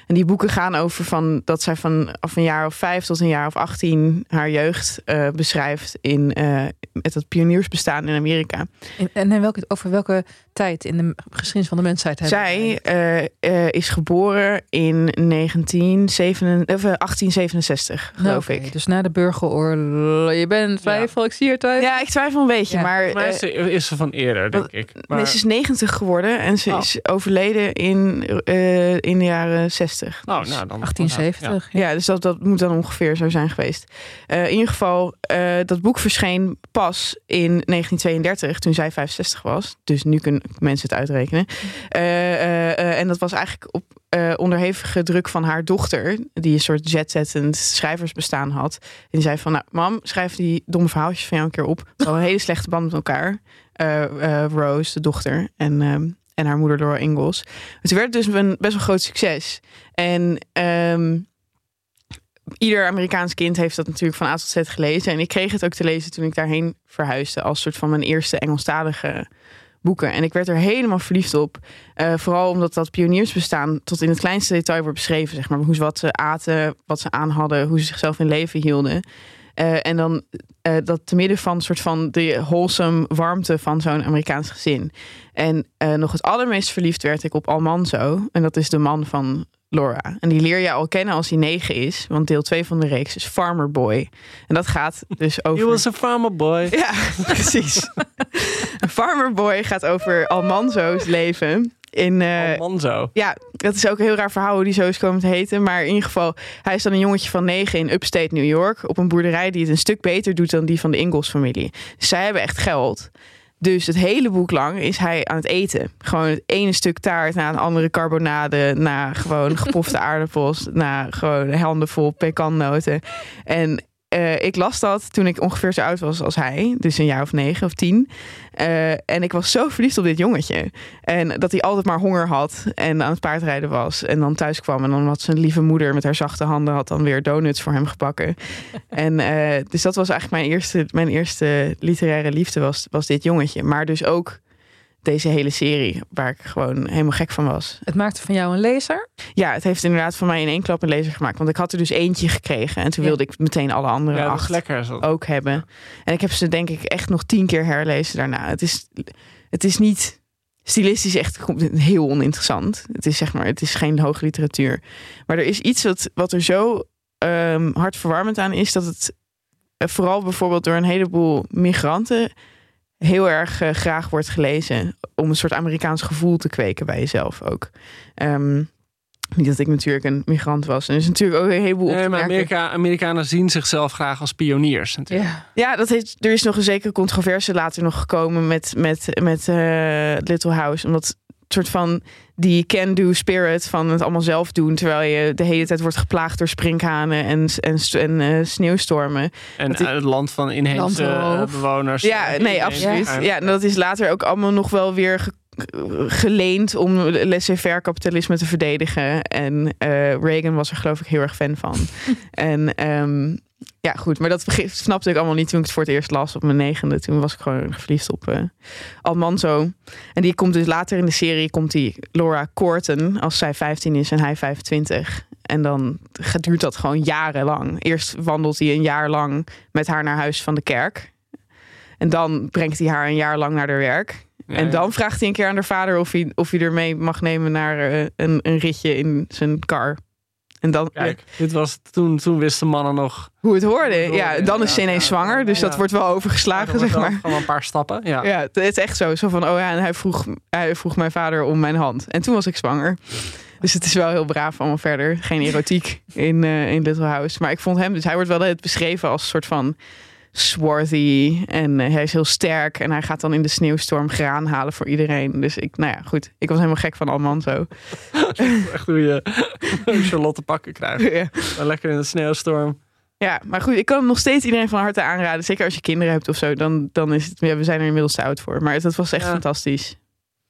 Speaker 4: En die boeken gaan over van dat zij vanaf een jaar of vijf tot een jaar of achttien haar jeugd eh, beschrijft in eh, met het pioniersbestaan in Amerika.
Speaker 6: En, en welke, over welke tijd in de geschiedenis van de mensheid hebben
Speaker 4: Zij eh, eh, is geboren in 1967, of, eh, 1867,
Speaker 6: Nou,
Speaker 4: geloof ik.
Speaker 6: Dus na de burgeroorlog. Je bent twijfel, ik zie er twijfel.
Speaker 4: Ja, ik twijfel een beetje,
Speaker 6: Ja.
Speaker 4: maar
Speaker 5: Maar
Speaker 4: eh,
Speaker 5: is, ze- is ze van eerder, denk ik. Maar,
Speaker 4: nee, ze is 90 geworden en ze
Speaker 6: Oh.
Speaker 4: is overleden in, eh, in de jaren 60.
Speaker 5: oh,
Speaker 4: Dus-
Speaker 5: nou, dan,
Speaker 6: 1870.
Speaker 4: Ja, dus dat, dat moet dan ongeveer zo zijn geweest. Eh, in ieder geval, eh, dat boek verscheen pas in 1932, toen zij 65 was. Dus nu kunnen mensen het uitrekenen. Eh, eh, eh, en dat was eigenlijk op onderhevige druk van haar dochter, die een soort jetzettend schrijversbestaan had. En die zei van, nou, mam, schrijf die domme verhaaltjes van jou een keer op. We hadden een hele slechte band met elkaar. Rose, de dochter, en, ehm, en haar moeder Laura Ingalls. Het werd dus een best wel groot succes. En ehm, ieder Amerikaans kind heeft dat natuurlijk van A tot Z gelezen. En ik kreeg het ook te lezen toen ik daarheen verhuisde. Als soort van mijn eerste Engelstalige boeken. En ik werd er helemaal verliefd op. Eh, vooral omdat dat pioniersbestaan tot in het kleinste detail wordt beschreven. Zeg maar. Hoe ze wat ze aten, wat ze aan hadden, hoe ze zichzelf in leven hielden. Eh, en dan eh, dat te midden van soort van de wholesome warmte van zo'n Amerikaans gezin. En nog het allermeest verliefd werd ik op Almanzo. En dat is de man van Laura. En die leer je al kennen als hij negen is. Want deel 2 van de reeks is Farmer Boy. En dat gaat dus over...
Speaker 5: He was a farmer boy.
Speaker 4: Ja, precies. Een Farmer Boy gaat over Almanzo's leven. In, eh,
Speaker 5: Oh, man zo.
Speaker 4: ja, dat is ook een heel raar verhaal hoe die zo is komen te heten. Maar in ieder geval, hij is dan een jongetje van negen in upstate New York. Op een boerderij die het een stuk beter doet dan die van de Ingalls familie. Dus zij hebben echt geld. Dus het hele boek lang is hij aan het eten. Gewoon het ene stuk taart na een andere carbonade. Na gewoon gepofte aardappels. Na gewoon handen vol pekannoten. En eh, ik las dat toen ik ongeveer zo oud was als hij. Dus een jaar of negen of tien. Eh, en ik was zo verliefd op dit jongetje. En dat hij altijd maar honger had. En aan het paardrijden was. En dan thuis kwam. En dan had zijn lieve moeder met haar zachte handen... had dan weer donuts voor hem gebakken. en eh, dus dat was eigenlijk mijn eerste, mijn eerste literaire liefde was, was dit jongetje. Maar dus ook deze hele serie. Waar ik gewoon helemaal gek van was.
Speaker 6: Het maakte van jou een lezer.
Speaker 4: Ja, het heeft inderdaad voor mij in één klap een lezer gemaakt. Want ik had er dus eentje gekregen. En toen
Speaker 6: Ja.
Speaker 4: wilde ik meteen alle andere
Speaker 5: Ja,
Speaker 4: acht
Speaker 5: lekker. Zo.
Speaker 4: ook hebben. En ik heb ze denk ik echt nog tien keer herlezen daarna. Het is, het is niet stilistisch echt heel oninteressant. Het is zeg maar, het is geen hoge literatuur. Maar er is iets wat, wat er zo ehm hartverwarmend aan is dat het eh, vooral bijvoorbeeld door een heleboel migranten heel erg eh, graag wordt gelezen om een soort Amerikaans gevoel te kweken bij jezelf ook. Ehm, niet dat ik natuurlijk een migrant was. En er is natuurlijk ook een heleboel op
Speaker 5: Nee, maar. Amerika, Amerikanen zien zichzelf graag als pioniers. Natuurlijk.
Speaker 6: Ja.
Speaker 4: Ja, dat heeft, er is nog een zekere controverse later nog gekomen met, met, met eh, Little House. Omdat het soort van die can-do spirit van het allemaal zelf doen. Terwijl je de hele tijd wordt geplaagd door sprinkhanen en, en, en eh, sneeuwstormen.
Speaker 5: En
Speaker 4: Dat is-
Speaker 5: eh, het land van inheemse bewoners.
Speaker 4: Ja, nee, absoluut.
Speaker 5: Ja.
Speaker 4: Ja, en dat is later ook allemaal nog wel weer ge- geleend om laissez-faire kapitalisme te verdedigen. En eh, Reagan was er geloof ik heel erg fan van. en ehm, ja, goed. Maar dat snapte ik allemaal niet toen ik het voor het eerst las op mijn negende. Toen was ik gewoon verliefd op eh Almanzo. En die komt dus later in de serie, komt die Laura Corten als zij 15 is en hij 25. En dan duurt dat gewoon jarenlang. Eerst wandelt hij een jaar lang met haar naar huis van de kerk. En dan brengt hij haar een jaar lang naar haar werk.
Speaker 5: Ja,
Speaker 4: en dan vraagt hij een keer aan haar vader of hij, of hij er mee mag nemen naar eh, een, een ritje in zijn car. En dan,
Speaker 5: Kijk, dit was, toen, toen wisten mannen nog.
Speaker 4: hoe het hoorde.
Speaker 5: Hoe het
Speaker 4: Ja, dan is ze ineens zwanger. Dus dat wordt wel overgeslagen,
Speaker 5: Er
Speaker 4: zeg maar.
Speaker 5: Gewoon een paar stappen. Ja.
Speaker 4: Ja, het is echt zo. Zo van, oh ja, en hij vroeg, hij vroeg mijn vader om mijn hand. En toen was ik zwanger. Dus het is wel heel braaf allemaal verder. Geen erotiek in, eh, in Little House. Maar ik vond hem, dus hij wordt wel het beschreven als een soort van swarthy. En eh, hij is heel sterk. En hij gaat dan in de sneeuwstorm graan halen voor iedereen. Dus ik, nou ja, goed. Ik was helemaal gek van Alman zo.
Speaker 5: Echt hoe je hoe Charlotte pakken krijgt.
Speaker 4: ja.
Speaker 5: Lekker in de sneeuwstorm.
Speaker 4: ja, maar goed. Ik kan hem nog steeds iedereen van harte aanraden. Zeker als je kinderen hebt of zo. Dan, dan is het, ja, we zijn er inmiddels te oud voor. Maar dat was echt
Speaker 5: Ja.
Speaker 4: fantastisch.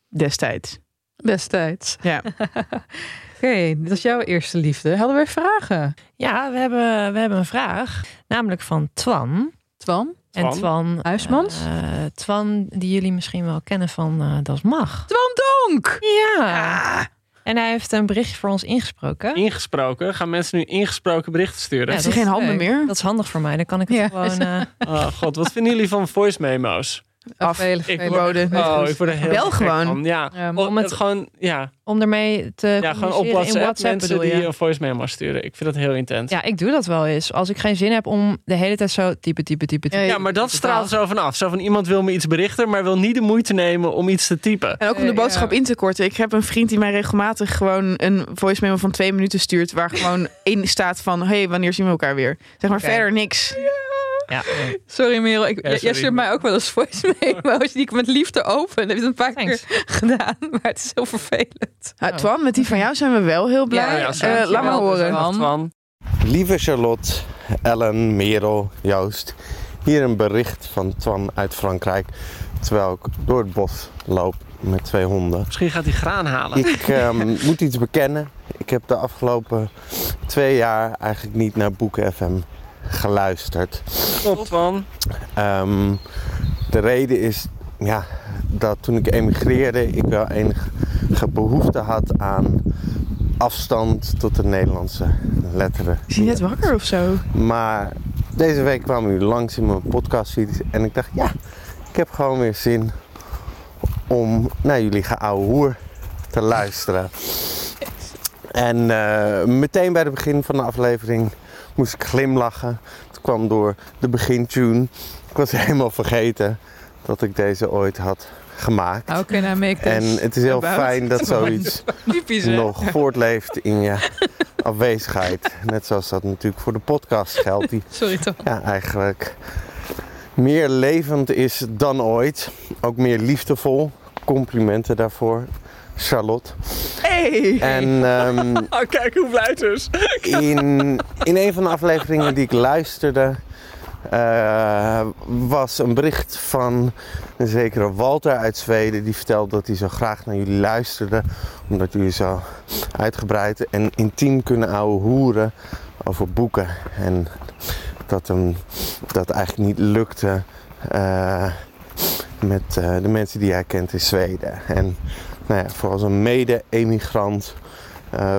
Speaker 4: Destijds.
Speaker 6: Destijds.
Speaker 4: Ja.
Speaker 6: Oké, dit was jouw eerste liefde. Hadden we vragen?
Speaker 7: Ja, we hebben, we hebben een vraag. Namelijk van Twan.
Speaker 6: Twan?
Speaker 7: En
Speaker 5: Twan?
Speaker 7: Twan...
Speaker 6: Huismans?
Speaker 7: eh, Twan, die jullie misschien wel kennen van eh Das Mag.
Speaker 6: Twan Donk!
Speaker 7: Ja. En hij heeft een berichtje voor ons ingesproken.
Speaker 5: Ingesproken. Gaan mensen nu ingesproken berichten sturen?
Speaker 7: Ja, dat
Speaker 4: hij geen handen
Speaker 6: leuk.
Speaker 4: meer?
Speaker 7: Dat is handig voor mij. Dan kan ik het
Speaker 6: Ja.
Speaker 7: gewoon... eh,
Speaker 5: Oh god, wat vinden jullie van voice memo's?
Speaker 4: Af.
Speaker 5: Ik
Speaker 4: word-
Speaker 5: Oh, ik word er heel
Speaker 4: Bel
Speaker 5: gek
Speaker 4: gewoon.
Speaker 5: van. Ja,
Speaker 6: Ja,
Speaker 5: om
Speaker 7: het-
Speaker 5: het gewoon, ja,
Speaker 7: om ermee te
Speaker 5: ja, gewoon op WhatsApp,
Speaker 7: in WhatsApp
Speaker 5: mensen
Speaker 7: bedoel
Speaker 5: die
Speaker 7: je?
Speaker 5: een voice memo sturen. Ik vind dat heel intens. Ja,
Speaker 7: ik doe dat wel eens. Als ik geen zin heb om de hele tijd zo typen, typen, typen, typen.
Speaker 6: Ja,
Speaker 5: maar dat straalt zo vanaf. Zo van iemand wil me iets berichten, maar wil niet de moeite nemen om iets te typen.
Speaker 4: En ook om de boodschap in te korten. Ik heb een vriend die mij regelmatig gewoon een voice memo van twee minuten stuurt. Waar gewoon in staat van: hey, wanneer zien we elkaar weer? Zeg maar verder niks.
Speaker 7: Ja.
Speaker 6: Sorry Merel, ik,
Speaker 5: Ja,
Speaker 6: jij stuurt mij ook wel eens voice memo's die ik met liefde open. Dat heb je een paar
Speaker 7: Thanks.
Speaker 6: keer gedaan, maar het is heel vervelend.
Speaker 4: Ah, Twan, met die van jou zijn we wel heel blij.
Speaker 6: Ja, ja,
Speaker 4: Eh, laat maar horen.
Speaker 6: Twan.
Speaker 5: Twan.
Speaker 8: Lieve Charlotte, Ellen, Merel, Joost. Hier een bericht van Twan uit Frankrijk. Terwijl ik door het bos loop met twee honden.
Speaker 5: Misschien gaat hij graan halen.
Speaker 8: Ik ehm, moet iets bekennen. Ik heb de afgelopen twee jaar eigenlijk niet naar Boeken FM geluisterd.
Speaker 5: Top, Twan.
Speaker 8: Ehm, de reden is ja, dat toen ik emigreerde, ik wel enige behoefte had aan afstand tot de Nederlandse letteren.
Speaker 4: Is hij net wakker of zo?
Speaker 8: Maar deze week kwamen jullie langs in mijn podcastfeed en ik dacht, ja, ik heb gewoon weer zin om naar jullie geouwe hoer te luisteren. En eh, meteen bij het begin van de aflevering moest ik glimlachen. Het kwam door de begintune. Ik was helemaal vergeten dat ik deze ooit had gemaakt.
Speaker 6: How can I make?
Speaker 8: En het is heel fijn dat zoiets
Speaker 6: Typisch,
Speaker 8: nog voortleeft in je afwezigheid. Net zoals dat natuurlijk voor de podcast geldt. Die
Speaker 6: Sorry toch.
Speaker 8: ja, eigenlijk meer levend is dan ooit. Ook meer liefdevol. Complimenten daarvoor, Charlotte.
Speaker 4: Hey!
Speaker 8: En ehm,
Speaker 5: Oh, kijk hoe blij het is.
Speaker 8: in, in een van de afleveringen die ik luisterde, eh, was een bericht van een zekere Walter uit Zweden. Die vertelde dat hij zo graag naar jullie luisterde. Omdat jullie zo uitgebreid en intiem kunnen ouwe hoeren over boeken. En dat hem dat eigenlijk niet lukte eh, met eh, de mensen die hij kent in Zweden. En nou ja, voor als een mede-emigrant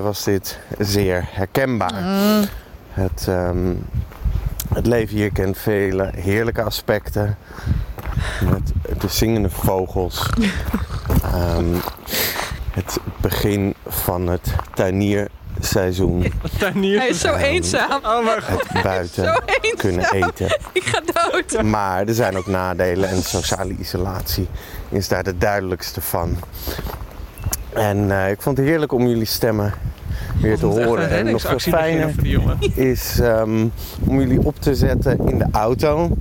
Speaker 8: was dit zeer herkenbaar. Het, ehm, het leven hier kent vele heerlijke aspecten. Met de zingende vogels. Ehm, het begin van het tuinierseizoen.
Speaker 5: Tuinier.
Speaker 6: Hij is zo eenzaam.
Speaker 5: Oh, maar
Speaker 8: Het buiten
Speaker 6: Zo eenzaam.
Speaker 8: kunnen eten.
Speaker 6: Ik ga dood.
Speaker 8: Maar er zijn ook nadelen en sociale isolatie is daar de duidelijkste van. En eh, ik vond het heerlijk om jullie stemmen weer te horen. En nog veel fijner is ehm, om jullie op te zetten in de auto.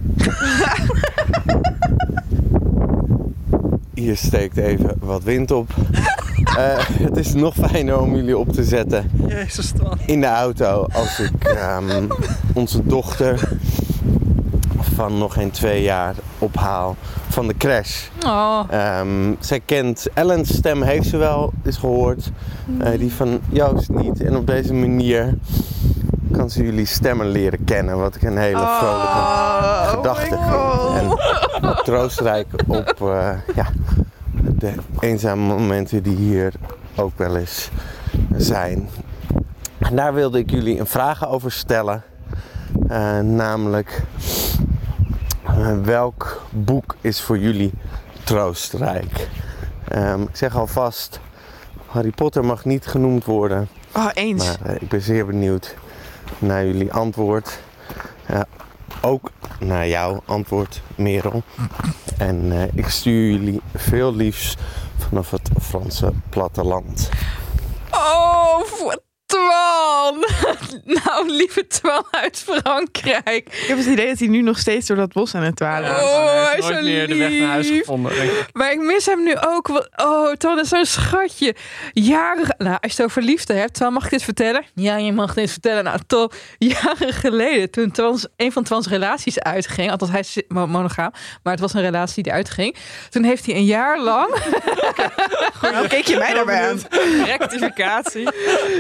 Speaker 8: Hier steekt even wat wind op. Eh, het is nog fijner om jullie op te zetten
Speaker 5: Jezus,
Speaker 8: in de auto als ik ehm, onze dochter van nog geen twee jaar ophaal van de crash.
Speaker 6: Oh.
Speaker 8: Ehm, zij kent Ellen's stem, heeft ze wel eens gehoord. Eh, die van Joost niet. En op deze manier kan ze jullie stemmen leren kennen. Wat ik een hele vrolijke gedachte vind. En troostrijk op eh, ja, de eenzame momenten die hier ook wel eens zijn. En daar wilde ik jullie een vraag over stellen. Eh, namelijk, welk boek is voor jullie troostrijk? Ehm, ik zeg alvast, Harry Potter mag niet genoemd worden.
Speaker 4: Oh, eens.
Speaker 8: Maar eh, ik ben zeer benieuwd naar jullie antwoord. Ja, ook naar jouw antwoord, Merel. En eh, ik stuur jullie veel liefs vanaf het Franse platteland.
Speaker 6: Oh, voor Twan! nou, lieve Twan uit Frankrijk.
Speaker 4: Ik heb het idee dat hij nu nog steeds door dat bos aan het dwalen is.
Speaker 6: Oh, hij is
Speaker 5: nooit meer de weg naar huis
Speaker 6: lief.
Speaker 5: gevonden. ik.
Speaker 6: Maar ik mis hem nu ook. Oh, Twan is zo'n schatje. Jaren... Nou, als je het over liefde hebt, Twan, mag ik dit vertellen? Ja, je mag dit vertellen. Nou, top. Jaren geleden, toen Twans, een van Twans relaties uitging... Althans, hij is mo- monogaam, maar het was een relatie die uitging. Toen heeft hij een jaar lang...
Speaker 4: Nou, keek je mij daarbij aan.
Speaker 6: Rectificatie.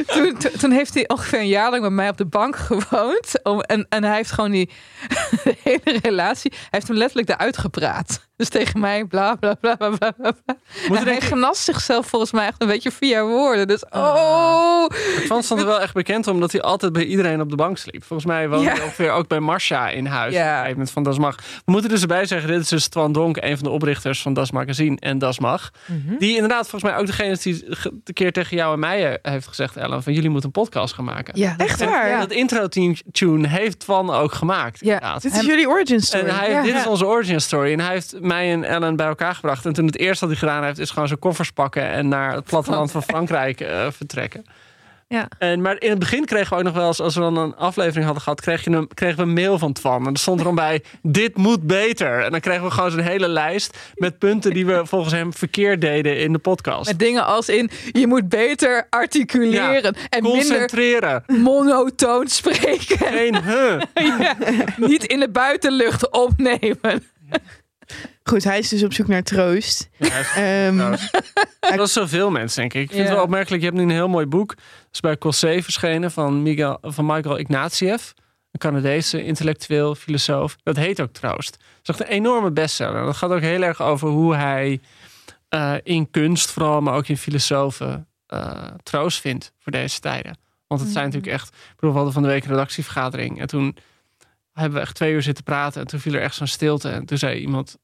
Speaker 6: toen, toen, heeft hij ongeveer een jaar lang bij mij op de bank gewoond. Om, en, en hij heeft gewoon die hele relatie... Hij heeft hem letterlijk eruit gepraat. Dus tegen mij, bla bla bla bla bla. bla. En
Speaker 5: denk
Speaker 6: hij
Speaker 5: ik-
Speaker 6: genast zichzelf volgens mij echt een beetje via woorden. Dus
Speaker 5: Ah.
Speaker 6: oh...
Speaker 5: Frans stond er wel echt bekend om dat hij altijd bij iedereen op de bank sliep. Volgens mij woonde
Speaker 6: Ja.
Speaker 5: hij ongeveer ook bij Marcia in huis.
Speaker 6: Ja.
Speaker 5: Op een gegeven moment van Das Mag. We moeten dus erbij zeggen, dit is dus Twan Donk, een van de oprichters van Das Magazine en Das Mag. Die inderdaad volgens mij ook degene is die de keer tegen jou en mij eh, heeft gezegd, Ellen, van jullie moeten een podcast gaan maken.
Speaker 6: Ja,
Speaker 4: Echt waar?
Speaker 6: Ja.
Speaker 5: Dat intro-tune heeft Twan ook gemaakt.
Speaker 6: Ja.
Speaker 5: inderdaad.
Speaker 4: Dit is jullie origin story.
Speaker 5: En hij,
Speaker 6: Ja.
Speaker 5: dit is onze origin story. En hij heeft mij en Ellen bij elkaar gebracht. En toen het eerste wat hij gedaan heeft, is gewoon zijn koffers pakken en naar het platteland van Frankrijk eh, vertrekken.
Speaker 7: Ja.
Speaker 5: En, maar in het begin kregen we ook nog wel eens, als we dan een aflevering hadden gehad, kreeg je een, kregen we een mail van Twan. En er stond er dan bij, dit moet beter. En dan kregen we gewoon zo'n hele lijst met punten die we volgens hem verkeerd deden in de podcast.
Speaker 6: Met dingen als in, je moet beter articuleren. En minder
Speaker 5: Concentreren.
Speaker 6: monotoon spreken.
Speaker 5: Geen huh.
Speaker 6: Ja, niet in de buitenlucht opnemen.
Speaker 4: Goed, hij is dus op zoek naar troost.
Speaker 5: Ja,
Speaker 4: Ehm.
Speaker 5: Dat is zoveel mensen, denk ik. Ik vind het wel opmerkelijk. Je hebt nu een heel mooi boek. Dat is bij Cossé verschenen van, Miguel, van Michael Ignatieff. Een Canadese intellectueel, filosoof. Dat heet ook Troost. Dat is echt een enorme bestseller. Dat gaat ook heel erg over hoe hij eh, in kunst vooral, maar ook in filosofen eh, troost vindt voor deze tijden. Want het zijn natuurlijk echt... Ik bedoel, we hadden van de week een redactievergadering. En toen hebben we echt twee uur zitten praten. En toen viel er echt zo'n stilte. En toen zei iemand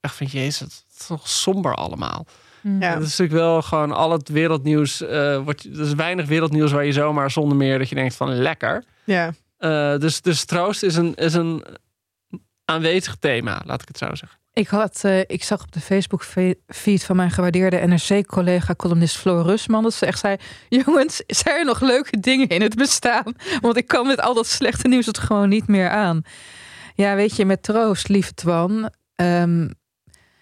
Speaker 5: echt van... Jezus, het is toch somber allemaal.
Speaker 4: ja.
Speaker 5: Dat is natuurlijk wel gewoon al het wereldnieuws. eh wordt, er is weinig wereldnieuws waar je zomaar zonder meer dat je denkt van lekker.
Speaker 4: ja.
Speaker 5: Eh, dus, dus troost is een, is een aanwezig thema, laat ik het zo zeggen.
Speaker 6: Ik, had, eh, ik zag op de Facebook-feed van mijn gewaardeerde NRC-collega, columnist Floor Rusman, dat ze echt zei: Jongens, zijn er nog leuke dingen in het bestaan? Want ik kan met al dat slechte nieuws het gewoon niet meer aan. Ja, weet je, met troost, lieve Twan. ehm,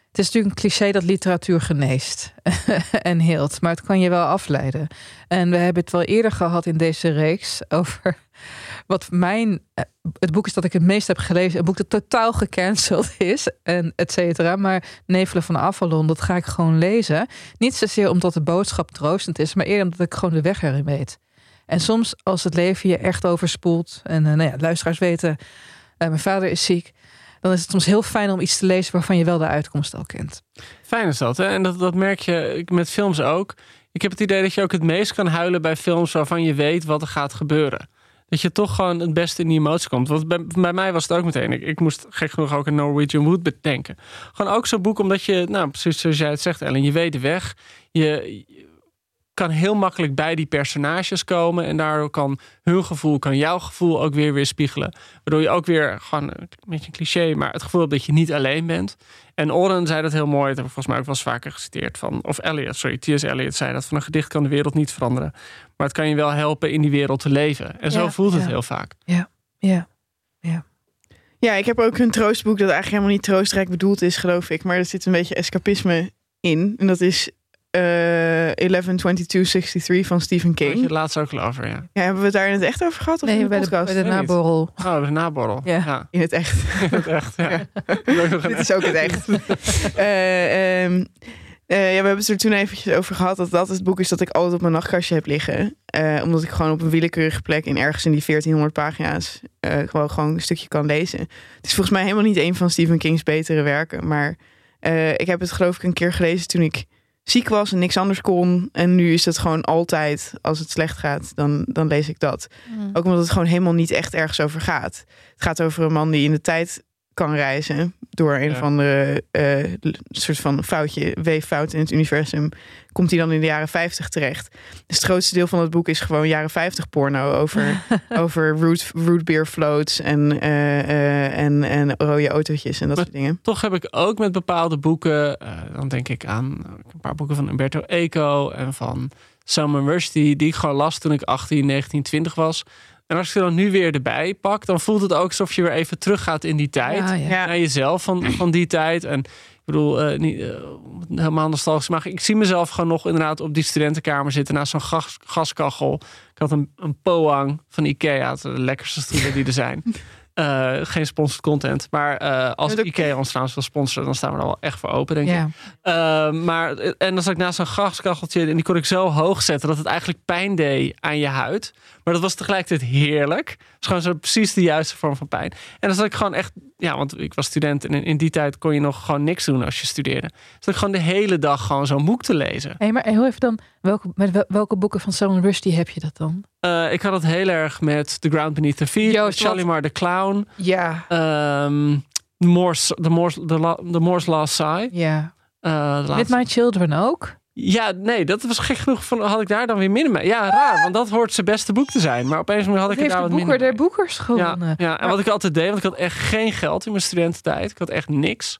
Speaker 6: het is natuurlijk een cliché dat literatuur geneest en heelt, maar het kan je wel afleiden. En we hebben het wel eerder gehad in deze reeks over wat mijn eh, het boek is dat ik het meest heb gelezen. Een boek dat totaal gecanceld is. En et cetera. Maar Nevelen van Avalon, dat ga ik gewoon lezen. Niet zozeer omdat de boodschap troostend is. Maar eerder omdat ik gewoon de weg erin weet. En soms als het leven je echt overspoelt. En eh, nou ja, luisteraars weten. eh, mijn vader is ziek. Dan is het soms heel fijn om iets te lezen waarvan je wel de uitkomst al kent.
Speaker 5: Fijn is dat, hè? En dat, dat merk je met films ook. Ik heb het idee dat je ook het meest kan huilen bij films waarvan je weet wat er gaat gebeuren. Dat je toch gewoon het beste in die emotie komt. Want bij, mij was het ook meteen. Ik, moest gek genoeg ook een Norwegian Wood bedenken. Gewoon ook zo'n boek omdat je, nou precies zoals jij het zegt Ellen, je weet de weg. Je, kan heel makkelijk bij die personages komen. En daardoor kan hun gevoel, kan jouw gevoel ook weer weer spiegelen. Waardoor je ook weer, gewoon een beetje een cliché, maar het gevoel dat je niet alleen bent. En Oren zei dat heel mooi, dat heb ik volgens mij ook wel eens vaker geciteerd. Van, of Eliot, sorry, T.S. Eliot zei dat van een gedicht kan de wereld niet veranderen. Maar het kan je wel helpen in die wereld te leven. En zo
Speaker 6: Ja,
Speaker 5: voelt het
Speaker 6: ja.
Speaker 5: heel vaak.
Speaker 6: Ja.
Speaker 4: ja, ik heb ook een troostboek dat eigenlijk helemaal niet troostrijk bedoeld is, geloof ik. Maar er zit een beetje escapisme in. En dat is eh 112263 van Stephen
Speaker 5: Had je
Speaker 4: King.
Speaker 5: het laatst ook al over, ja.
Speaker 4: Ja, hebben we het daar in het echt over gehad? Of in
Speaker 6: Nee,
Speaker 4: de
Speaker 6: bij de,
Speaker 4: podcast?
Speaker 6: bij de naborrel.
Speaker 5: Oh, de naborrel.
Speaker 6: Ja.
Speaker 5: ja.
Speaker 4: In het echt.
Speaker 5: Het echt, ja.
Speaker 4: Dit is ook het echt. Eh, ehm, eh, ja, we hebben het er toen eventjes over gehad dat dat het boek is dat ik altijd op mijn nachtkastje heb liggen. Eh, omdat ik gewoon op een willekeurige plek in ergens in die 1400 pagina's eh, gewoon, gewoon een stukje kan lezen. Het is volgens mij helemaal niet een van Stephen King's betere werken. Maar ik heb het geloof ik een keer gelezen toen ik ziek was en niks anders kon. En nu is het gewoon altijd, als het slecht gaat, dan, dan lees ik dat. Ook omdat het gewoon helemaal niet echt ergens over gaat. Het gaat over een man die in de tijd kan reizen door een
Speaker 5: Ja.
Speaker 4: of andere eh, soort van foutje, weeffout in het universum, komt hij dan in de jaren 50 terecht. Dus het grootste deel van het boek is gewoon jaren 50 porno over, over root, root beer floats en, eh, eh, en, en rode autootjes en dat
Speaker 5: Maar-
Speaker 4: soort dingen.
Speaker 5: Toch heb ik ook met bepaalde boeken, dan denk ik aan een paar boeken van Umberto Eco en van Salman Rushdie, die ik gewoon las toen ik 18, 19, 20 was. En als ik ze dan nu weer erbij pak, dan voelt het ook alsof je weer even teruggaat in die tijd.
Speaker 6: Ja, ja.
Speaker 4: Ja.
Speaker 5: Naar jezelf van, van die tijd. En ik bedoel, eh, niet, het helemaal nostalgisch maar ik zie mezelf gewoon nog inderdaad op die studentenkamer zitten naast zo'n gas, gaskachel. Ik had een, een Poang van Ikea, de lekkerste stoelen die er zijn. Eh, geen sponsored content. Maar eh, als
Speaker 4: Ja,
Speaker 5: Ikea ons trouwens wil sponsoren, dan staan we er wel echt voor open, denk ik.
Speaker 6: Ja.
Speaker 5: Maar, en dan zat ik naast zo'n gaskacheltje en die kon ik zo hoog zetten dat het eigenlijk pijn deed aan je huid. Maar dat was tegelijkertijd heerlijk. Het is gewoon zo precies de juiste vorm van pijn. En dan zat ik gewoon echt, ja, want ik was student en in, die tijd kon je nog gewoon niks doen als je studeerde. Dus ik gewoon de hele dag gewoon zo'n boek te lezen.
Speaker 6: Hey, maar heel even dan, welke, met wel- welke boeken van Salman Rushdie heb je dat dan?
Speaker 5: Eh, ik had het heel erg met The Ground Beneath the Feet,
Speaker 6: Joost, wat-
Speaker 5: Shalimar the Clown,
Speaker 6: Ja.
Speaker 5: ehm the, Moore's, the, Moore's, the, La- the Moore's Last Sigh.
Speaker 6: Ja.
Speaker 5: Eh, de
Speaker 6: With My Children ook?
Speaker 5: Ja, nee, dat was gek genoeg. Van, had ik daar dan weer minder mee. Ja, raar, want dat hoort zijn beste boek te zijn. Maar opeens had ik er daar
Speaker 6: de
Speaker 5: wat
Speaker 6: Boeker
Speaker 5: minder
Speaker 6: der
Speaker 5: mee.
Speaker 6: Boekers
Speaker 5: Ja,
Speaker 6: gewonnen.
Speaker 5: ja, en wat ik altijd deed, want ik had echt geen geld in mijn studententijd. Ik had echt niks.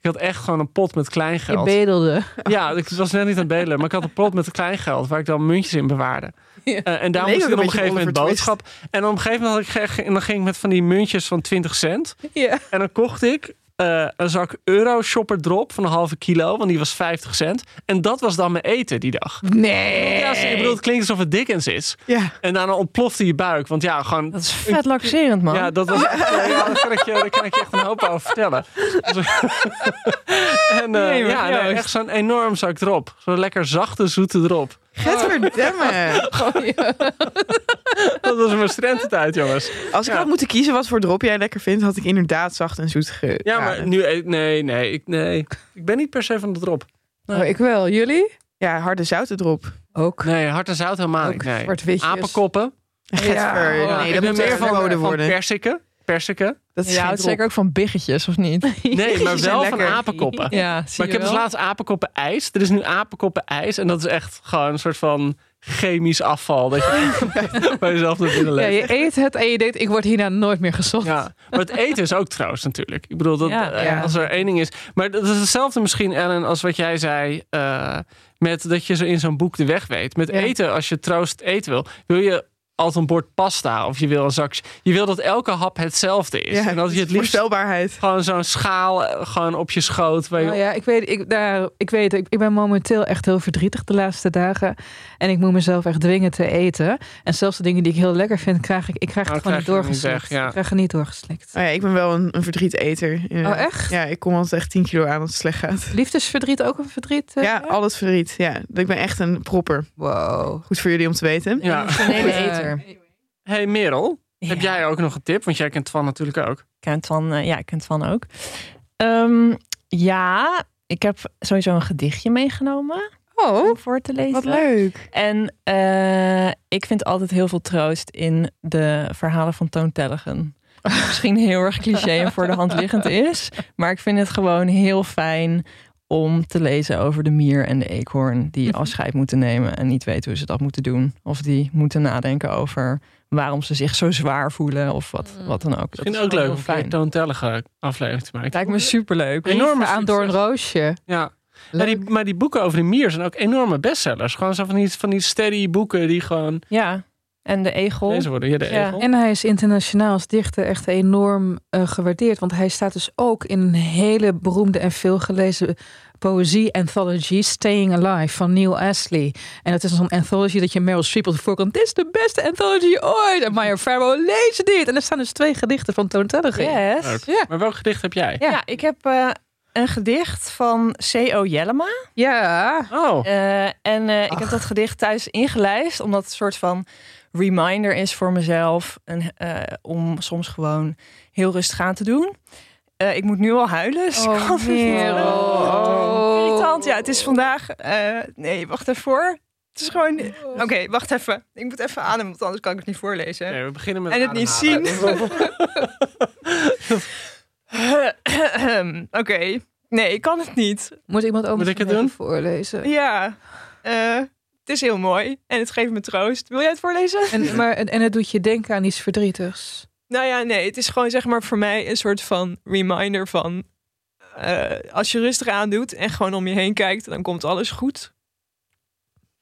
Speaker 5: Ik had echt gewoon een pot met
Speaker 6: Je
Speaker 5: kleingeld.
Speaker 6: bedelde.
Speaker 5: Ja, ik was net niet aan het bedelen, maar ik had een pot met kleingeld waar ik dan muntjes in bewaarde.
Speaker 6: Ja.
Speaker 5: Eh, en daar moest ik dan op
Speaker 4: een
Speaker 5: gegeven moment boodschap. En op een gegeven moment had ik, en dan ging ik met van die muntjes van 20 cent.
Speaker 6: Ja.
Speaker 5: En dan kocht ik eh, een zak euro shopper drop van een halve kilo, want die was 50 cent. En dat was dan mijn eten die dag.
Speaker 6: Nee.
Speaker 5: Ja, ik bedoel, het klinkt alsof het Dickens is.
Speaker 4: Ja.
Speaker 5: En daarna ontplofte je buik. Want ja, gewoon...
Speaker 7: Dat is vet laxerend, man.
Speaker 5: Ja, dat was ja, daar, kan ik je, daar kan ik je echt een hoop over vertellen. Dus- en eh,
Speaker 7: Nee, maar
Speaker 5: ja, nee, echt zo'n enorm zak drop. Zo'n lekker zachte, zoete drop.
Speaker 4: Gadverdamme.
Speaker 5: Dat was mijn studententijd, jongens.
Speaker 4: Als ik
Speaker 5: Ja.
Speaker 4: had moeten kiezen wat voor drop jij lekker vindt, had ik inderdaad zacht en zoet ge...
Speaker 5: Ja, maar nu... eh, Nee, nee, ik, nee. Ik ben niet per se van de drop.
Speaker 6: Oh, ik wel. Jullie?
Speaker 4: Ja, harde zoute drop.
Speaker 6: Ook.
Speaker 5: Nee, hart en zout helemaal
Speaker 6: Ook
Speaker 5: niet. Nee.
Speaker 6: zwart-witjes.
Speaker 5: Apenkoppen.
Speaker 4: Gadver.
Speaker 6: Ja,
Speaker 4: nee,
Speaker 5: ik
Speaker 4: dat
Speaker 5: ben
Speaker 4: moet
Speaker 5: meer van
Speaker 4: worden.
Speaker 5: persikken. Persikken.
Speaker 4: Dat is
Speaker 7: Ja, het zeker ook van biggetjes, of niet?
Speaker 5: Nee, maar wel van apenkoppen.
Speaker 7: Ja, zie
Speaker 5: Maar ik heb dus laatst apenkoppen ijs. Er is nu apenkoppen ijs. En dat is echt gewoon een soort van chemisch afval. Dat je bij jezelf naar binnen
Speaker 6: Ja, je eet het en je denkt, ik word hierna nooit meer gezond.
Speaker 5: Ja, maar het eten is ook trouwens natuurlijk. Ik bedoel, dat,
Speaker 7: Ja.
Speaker 5: eh,
Speaker 6: Ja.
Speaker 5: als er één ding is. Maar dat is hetzelfde misschien, Ellen, als wat jij zei. eh, met dat je zo in zo'n boek de weg weet. Met
Speaker 6: Ja.
Speaker 5: eten, als je troost eten wil, wil je altijd een bord pasta of je wil een zak. Je wil dat elke hap hetzelfde is.
Speaker 4: Ja,
Speaker 5: en dat je het liefst
Speaker 4: voorspelbaarheid.
Speaker 5: gewoon zo'n schaal eh, gewoon op je schoot. Waar je,
Speaker 6: Nou ja, ik weet, ik, daar, ik weet, ik, ik ben momenteel echt heel verdrietig de laatste dagen. En ik moet mezelf echt dwingen te eten. En zelfs de dingen die ik heel lekker vind, krijg ik, ik krijg
Speaker 5: Oh,
Speaker 6: het gewoon
Speaker 5: krijg
Speaker 6: niet doorgeslikt.
Speaker 5: weg, ja.
Speaker 6: Ik krijg het niet doorgeslikt.
Speaker 4: Oh ja, ik ben wel een, een verdrieteter. Ja.
Speaker 6: Oh, echt?
Speaker 4: Ja, ik kom altijd echt 10 kilo aan als het slecht gaat.
Speaker 6: Liefdesverdriet ook een verdriet? eh?
Speaker 4: Ja, al het verdriet. Ja, ik ben echt een propper.
Speaker 6: Wow.
Speaker 4: Goed voor jullie om te weten.
Speaker 5: ja.
Speaker 7: Emotionele
Speaker 6: Eh,
Speaker 5: Hey Merel, heb jij ook nog een tip? Want jij kent Van natuurlijk ook.
Speaker 7: kent van, eh, ja, ik kent van ook. Ehm, ja, ik heb sowieso een gedichtje meegenomen
Speaker 4: Oh,
Speaker 7: om voor te lezen.
Speaker 4: wat leuk.
Speaker 7: En eh, ik vind altijd heel veel troost in de verhalen van Toon Tellegen. Wat Misschien heel erg cliché en voor de hand liggend is. Maar ik vind het gewoon heel fijn om te lezen over de mier en de eekhoorn die afscheid moeten nemen en niet weten hoe ze dat moeten doen. Of die moeten nadenken over waarom ze zich zo zwaar voelen of wat, wat dan ook. Dat
Speaker 5: Misschien
Speaker 7: is
Speaker 5: ook leuk om een toontellige aflevering te maken.
Speaker 7: Lijkt me superleuk.
Speaker 5: Enorme
Speaker 6: aan door een roosje.
Speaker 5: Ja. Ja, die, maar die boeken over de mier zijn ook enorme bestsellers. Gewoon zo van die, van die steady boeken die gewoon
Speaker 7: Ja, en de egel.
Speaker 5: lezen worden. Ja, de
Speaker 7: Ja.
Speaker 5: egel.
Speaker 6: En hij is internationaal als dichter echt enorm eh, gewaardeerd. Want hij staat dus ook in een hele beroemde en veelgelezen poëzie anthology Staying Alive van Neil Astley. En dat is zo'n anthology dat je Meryl Streep op de voorkant. Dit is de beste anthology ooit. En Maya Farrow, lees dit. En er staan dus twee gedichten van Toon Tellige in.
Speaker 7: Yes.
Speaker 5: Leuk.
Speaker 6: Ja.
Speaker 5: Maar welk gedicht heb jij?
Speaker 7: Ja, ik heb eh, een gedicht van C.O. Jellema.
Speaker 6: Ja.
Speaker 5: Oh,
Speaker 7: Eh, en eh, ik heb dat gedicht thuis ingelijst, omdat het een soort van reminder is voor mezelf. En, eh, om soms gewoon heel rustig aan te doen. Eh, ik moet nu al huilen. Dus kan
Speaker 6: Oh. Oh.
Speaker 7: Irritant. Ja, het is vandaag. eh, nee, wacht even voor. Het is gewoon. Oké, wacht even. Ik moet even ademen, want anders kan ik het niet voorlezen.
Speaker 5: nee, we beginnen met
Speaker 7: En het niet zien. Oké. Nee, ik kan het niet.
Speaker 6: Moet iemand anders
Speaker 5: Moet ik het
Speaker 6: even
Speaker 5: doen?
Speaker 6: voorlezen?
Speaker 7: Ja. eh, het is heel mooi. En het geeft me troost. Wil jij het voorlezen?
Speaker 6: En, maar, en, en het doet je denken aan iets verdrietigs.
Speaker 7: Nou ja, nee. Het is gewoon zeg maar voor mij een soort van reminder van... eh, als je rustig aandoet en gewoon om je heen kijkt... dan komt alles goed.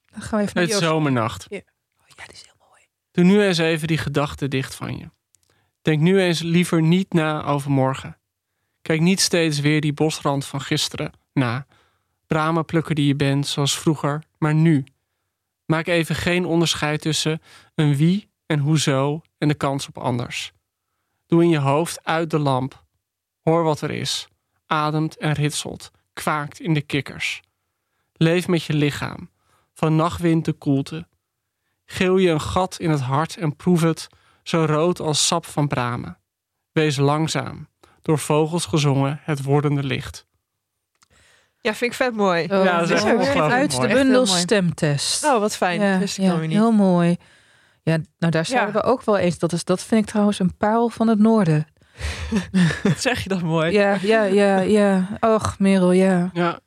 Speaker 6: Dan gaan we even naar
Speaker 5: Het zomernacht.
Speaker 6: Ja, die is heel mooi.
Speaker 5: Doe nu eens even die gedachten dicht van je. Denk nu eens liever niet na over morgen. Kijk niet steeds weer die bosrand van gisteren na. Bramenplukker die je bent, zoals vroeger, maar nu. Maak even geen onderscheid tussen een wie en hoezo en de kans op anders. Doe in je hoofd uit de lamp. Hoor wat er is. Ademt en ritselt. Kwaakt in de kikkers. Leef met je lichaam. Van nachtwind de koelte. Geel je een gat in het hart en proef het zo rood als sap van bramen. Wees langzaam, door vogels gezongen, het wordende licht.
Speaker 7: Ja, vind ik vet mooi.
Speaker 6: Oh,
Speaker 5: Ja, dat is echt
Speaker 6: mooi.
Speaker 5: ongelooflijk
Speaker 6: Uit de
Speaker 5: mooi.
Speaker 4: Echt
Speaker 6: bundel stemtest.
Speaker 7: Oh, wat fijn.
Speaker 6: ja,
Speaker 7: dat wist ik
Speaker 6: ja,
Speaker 7: dan weer niet.
Speaker 6: heel mooi. Ja, nou daar zouden
Speaker 7: Ja.
Speaker 6: we ook wel eens. Dat, is, dat vind ik trouwens een parel van het noorden.
Speaker 7: Zeg je dat mooi.
Speaker 6: Ja, ja, ja, ja. Och, Merel, ja.
Speaker 5: Ja.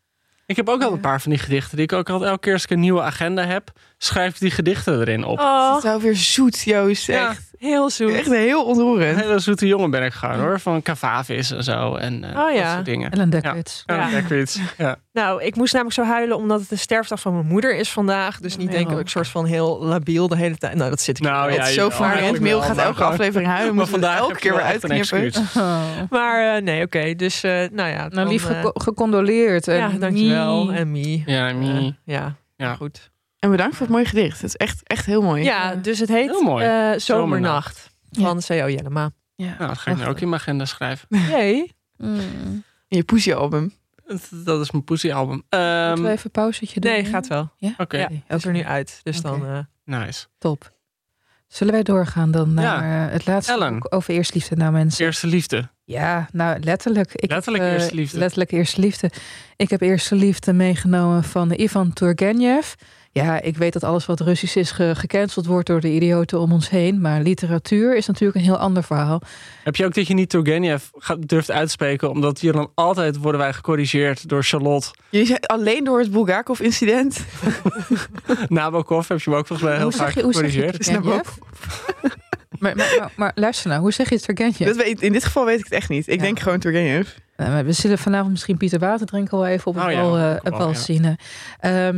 Speaker 5: Ik heb ook al een paar van die gedichten die ik ook al elke keer als ik een nieuwe agenda heb, schrijf ik die gedichten erin op.
Speaker 7: Oh,
Speaker 4: Het is wel weer zoet, Joost. Echt,
Speaker 7: heel zoet.
Speaker 4: echt heel
Speaker 5: Een
Speaker 4: ontroerend.
Speaker 5: hele zoete jongen ben ik gewoon hoor, van Cavavis en zo en eh,
Speaker 7: Oh, ja.
Speaker 5: dat soort dingen.
Speaker 6: Ellen Dekwits.
Speaker 5: Ja,
Speaker 7: Ja.
Speaker 5: Dekwits. Ja.
Speaker 7: Nou, ik moest namelijk zo huilen omdat het de sterfdag van mijn moeder is vandaag. Dus niet denken dat ik soort van heel labiel de hele tijd... Nou, dat zit ik
Speaker 5: Nou, ja,
Speaker 4: zo verwarrend.
Speaker 5: eigenlijk
Speaker 4: Mail gaat elke aflevering huilen.
Speaker 5: Maar vandaag
Speaker 4: elke keer weer
Speaker 5: een
Speaker 4: uitknippen.
Speaker 5: excuus.
Speaker 6: Oh.
Speaker 7: Maar eh, nee, oké. Dus eh, nou ja.
Speaker 6: Nou, lief gecondoleerd. En
Speaker 7: ja, dankjewel. En Mie.
Speaker 5: Ja, Mie.
Speaker 7: Ja,
Speaker 5: Ja.
Speaker 7: goed.
Speaker 4: En bedankt voor het mooie gedicht. Het is echt, echt heel mooi.
Speaker 7: Ja, dus het heet
Speaker 5: Heel mooi.
Speaker 7: eh,
Speaker 5: Zomernacht.
Speaker 7: Van C.O. Jellema.
Speaker 6: Ja.
Speaker 5: Nou, dat ga ik nu ook in mijn agenda schrijven.
Speaker 7: Nee.
Speaker 6: Mm.
Speaker 4: In je poesie album.
Speaker 5: Dat- Dat is mijn Pussy album.
Speaker 6: Moeten
Speaker 5: Ehm
Speaker 6: we even pauzetje doen?
Speaker 7: Nee, gaat wel.
Speaker 6: Ja?
Speaker 5: Oké,
Speaker 7: Ja, het is er nu uit. Dus dan... eh,
Speaker 5: nice.
Speaker 6: Top. Zullen wij doorgaan dan naar eh, het laatste
Speaker 5: Ellen.
Speaker 6: boek over eerste liefde? Nou mensen,
Speaker 5: Eerste liefde.
Speaker 6: ja, nou letterlijk. Ik
Speaker 5: Letterlijk
Speaker 6: heb, eh,
Speaker 5: eerste liefde.
Speaker 6: Letterlijk eerste liefde. Ik heb eerste liefde meegenomen van Ivan Turgenev. Ja, ik weet dat alles wat Russisch is ge- gecanceld wordt door de idioten om ons heen. Maar literatuur is natuurlijk een heel ander verhaal.
Speaker 5: Heb je ook dat je niet Turgenev durft uitspreken, omdat hier dan altijd worden wij gecorrigeerd door Charlotte
Speaker 4: Jullie zijn alleen door het Bulgakov-incident.
Speaker 5: Nabokov. Heb je hem ook volgens mij heel
Speaker 6: hoe
Speaker 5: vaak
Speaker 6: zeg je, hoe zeg je
Speaker 5: gecorrigeerd.
Speaker 6: Turgenev? maar, maar, maar, maar luister nou, hoe zeg je Turgenev?
Speaker 4: Dat weet, in dit geval weet ik het echt niet. Ik
Speaker 6: Ja.
Speaker 4: denk gewoon Turgenev.
Speaker 6: Nou, we zullen vanavond misschien Pieter Water drinken wel even op het
Speaker 5: Oh ja,
Speaker 6: bal, eh, bal
Speaker 5: ja.
Speaker 6: zien. eh.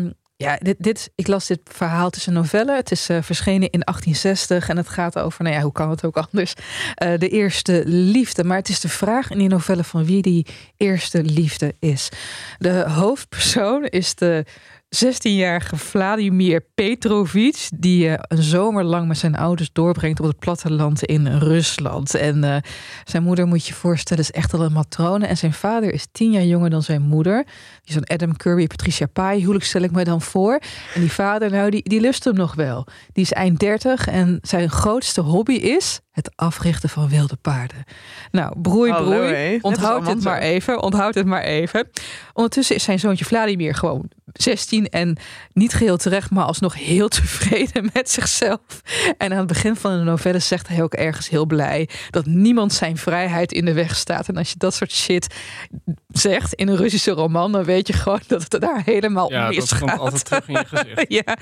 Speaker 6: Ja, dit, dit, ik las dit verhaal. Het is novelle. Het is eh, verschenen in 1860 en het gaat over, nou ja, hoe kan het ook anders? Eh, de eerste liefde. Maar het is de vraag in die novelle van wie die eerste liefde is. De hoofdpersoon is de 16-jarige Vladimir Petrovic, die eh, een zomer lang met zijn ouders doorbrengt op het platteland in Rusland. En eh, zijn moeder, moet je voorstellen, is echt al een matrone. En zijn vader is tien jaar jonger dan zijn moeder. Die is een Adam Curry, Patricia Pai, huwelijk stel ik me dan voor. En die vader, nou, die, die lust hem nog wel. Die is eind 30 en zijn grootste hobby is het africhten van wilde paarden. Nou, broei, broei. Onthoud het maar even. Onthoud het maar even. Ondertussen is zijn zoontje Vladimir gewoon 16 en niet geheel terecht, maar alsnog heel tevreden met zichzelf. En aan het begin van de novelle zegt hij ook ergens heel blij dat niemand zijn vrijheid in de weg staat. En als je dat soort shit zegt in een Russische roman, dan weet je gewoon dat het daar helemaal
Speaker 5: Ja, dat
Speaker 6: misgaat.
Speaker 5: komt altijd terug in je gezicht.
Speaker 6: ja,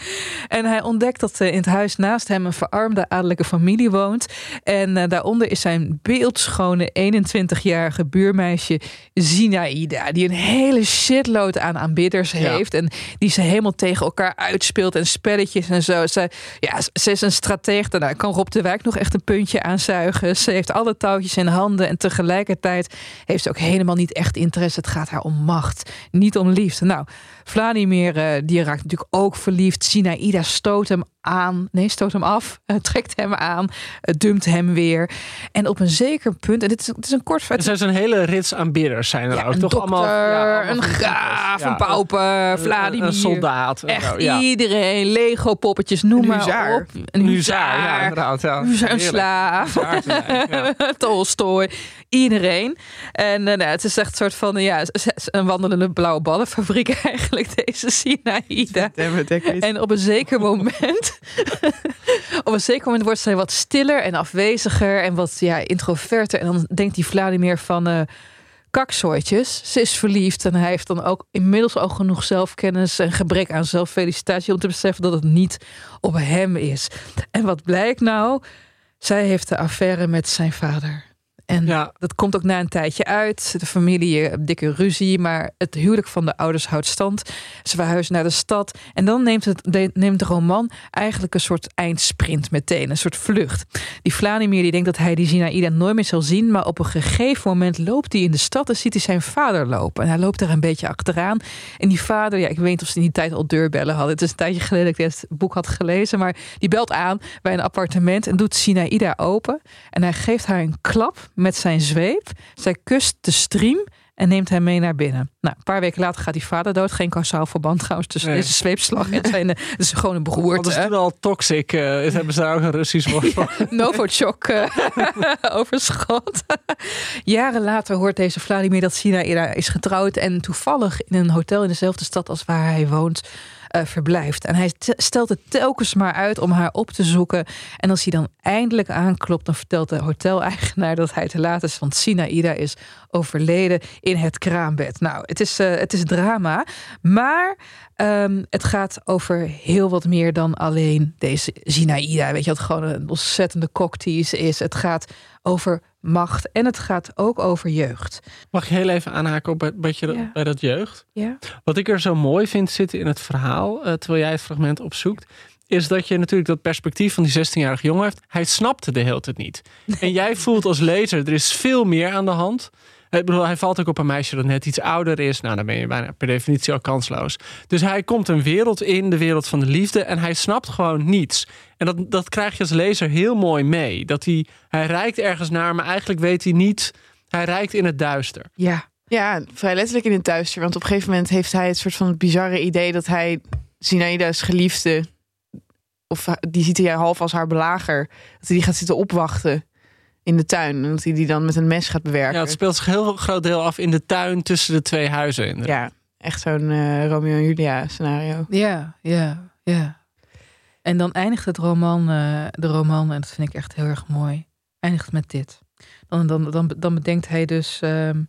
Speaker 6: en hij ontdekt dat eh, in het huis naast hem een verarmde adellijke familie woont. En eh, daaronder is zijn beeldschone 21-jarige buurmeisje Zinaida, die een hele shitload aan aanbidders
Speaker 5: Ja.
Speaker 6: heeft. En die ze helemaal tegen elkaar uitspeelt en spelletjes en zo. Ze, ja, ze is een stratege. Daarna kan Rob de Wijk nog echt een puntje aanzuigen. Ze heeft alle touwtjes in handen. En tegelijkertijd heeft ze ook helemaal niet echt interesse. Het gaat haar om macht, niet om liefde. Nou, Vladimir, uh, die raakt natuurlijk ook verliefd. Sinaïda stoot hem aan. Nee, stoot hem af. trekt hem aan. dumpt hem weer. En op een zeker punt. En dit is, het is een kort.
Speaker 5: Het zijn zo'n hele rits aanbidders zijn er
Speaker 6: ja,
Speaker 5: ook.
Speaker 6: Een
Speaker 5: toch
Speaker 6: dokter,
Speaker 5: allemaal, ja, allemaal
Speaker 6: een graaf, een pauper, Vladimir.
Speaker 5: Een soldaat.
Speaker 6: Echt
Speaker 5: ja.
Speaker 6: iedereen. Lego poppetjes, noem
Speaker 4: Een
Speaker 6: maar op.
Speaker 5: Een huzaar, ja, inderdaad. Ja.
Speaker 6: Huzaar, een slaaf. Tolstoy. Iedereen. En eh, nou, het is echt een soort van ja, een wandelende blauwe ballenfabriek eigenlijk, deze Sinaïda. En op een zeker moment, op een zeker moment wordt zij wat stiller en afweziger en wat ja, introverter. En dan denkt die Vladimir van eh kaksooitjes. Ze is verliefd en hij heeft dan ook inmiddels al genoeg zelfkennis en gebrek aan zelffelicitatie om te beseffen dat het niet op hem is. En wat blijkt nou? Zij heeft de affaire met zijn vader. En
Speaker 5: Ja.
Speaker 6: dat komt ook na een tijdje uit. De familie, eh, dikke ruzie, maar het huwelijk van de ouders houdt stand. Ze verhuizen naar de stad. En dan neemt, het, de, neemt de roman eigenlijk een soort eindsprint meteen. Een soort vlucht. Die Vladimir die denkt dat hij die Zinaïda nooit meer zal zien. Maar op een gegeven moment loopt hij in de stad en ziet hij zijn vader lopen. En hij loopt daar een beetje achteraan. En die vader, ja, ik weet niet of ze in die tijd al deurbellen hadden. Het is een tijdje geleden dat ik dit boek had gelezen. Maar die belt aan bij een appartement en doet Sinaïda open. En hij geeft haar een klap met zijn zweep. Zij kust de stream en neemt hem mee naar binnen. Nou, een paar weken later gaat die vader dood. Geen kausaal verband trouwens tussen
Speaker 5: Nee.
Speaker 6: deze zweepslag en zijn... eh, Het is gewoon een
Speaker 5: Dat is
Speaker 6: beroerte.
Speaker 5: toen al toxic. eh, hebben ze daar ook een Russisch woord voor.
Speaker 6: Novichok eh, overschot. Jaren later hoort deze Vladimir dat Sinaïda is getrouwd... en toevallig in een hotel in dezelfde stad als waar hij woont... eh, verblijft. En hij stelt het telkens maar uit om haar op te zoeken. En als hij dan eindelijk aanklopt, dan vertelt de hoteleigenaar dat hij te laat is. Want Sinaïda is overleden in het kraambed. Nou, het is, eh, het is drama. Maar ehm, het gaat over heel wat meer dan alleen deze Sinaïda. Weet je, wat gewoon een ontzettende cocktease is. Het gaat over macht en het gaat ook over jeugd.
Speaker 5: Mag ik heel even aanhaken op bij, bij, je-
Speaker 6: Ja.
Speaker 5: bij dat jeugd?
Speaker 6: Ja.
Speaker 5: Wat ik er zo mooi vind zitten in het verhaal, eh, terwijl jij het fragment opzoekt, is dat je natuurlijk dat perspectief van die 16-jarige jongen hebt. Hij snapte de hele tijd niet. En jij voelt als lezer, er is veel meer aan de hand. Ik bedoel, hij valt ook op een meisje dat net iets ouder is. Nou, dan ben je bijna per definitie al kansloos. Dus hij komt een wereld in, de wereld van de liefde. En hij snapt gewoon niets. En dat, dat krijg je als lezer heel mooi mee. Dat hij, hij reikt ergens naar, maar eigenlijk weet hij niet. Hij reikt in het duister.
Speaker 6: Ja.
Speaker 4: Ja, vrij letterlijk in het duister. Want op een gegeven moment heeft hij het soort van bizarre idee dat hij Zinaida's geliefde, of die ziet hij half als haar belager, dat hij die gaat zitten opwachten in de tuin. En dat hij die dan met een mes gaat bewerken.
Speaker 5: Ja, het speelt zich een heel groot deel af in de tuin tussen de twee huizen. inderdaad.
Speaker 4: Ja, echt zo'n eh, Romeo en Julia scenario.
Speaker 6: Ja, ja, ja. En dan eindigt het roman, eh, de roman, en dat vind ik echt heel erg mooi, eindigt met dit. Dan, dan, dan, dan bedenkt hij dus, ehm,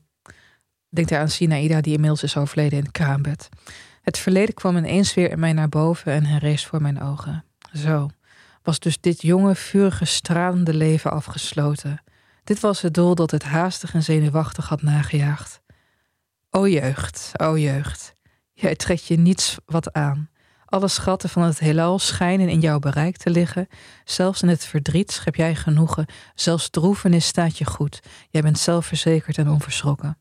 Speaker 6: denkt hij aan Sinaïda, die inmiddels is overleden in het kraambed. Het verleden kwam ineens weer in mij naar boven en herrees voor mijn ogen. Zo was dus dit jonge, vurige, stralende leven afgesloten. Dit was het doel dat het haastig en zenuwachtig had nagejaagd. O jeugd, o jeugd, jij trekt je niets wat aan. Alle schatten van het heelal schijnen in jouw bereik te liggen. Zelfs in het verdriet schep jij genoegen. Zelfs droevenis staat je goed. Jij bent zelfverzekerd en onverschrokken.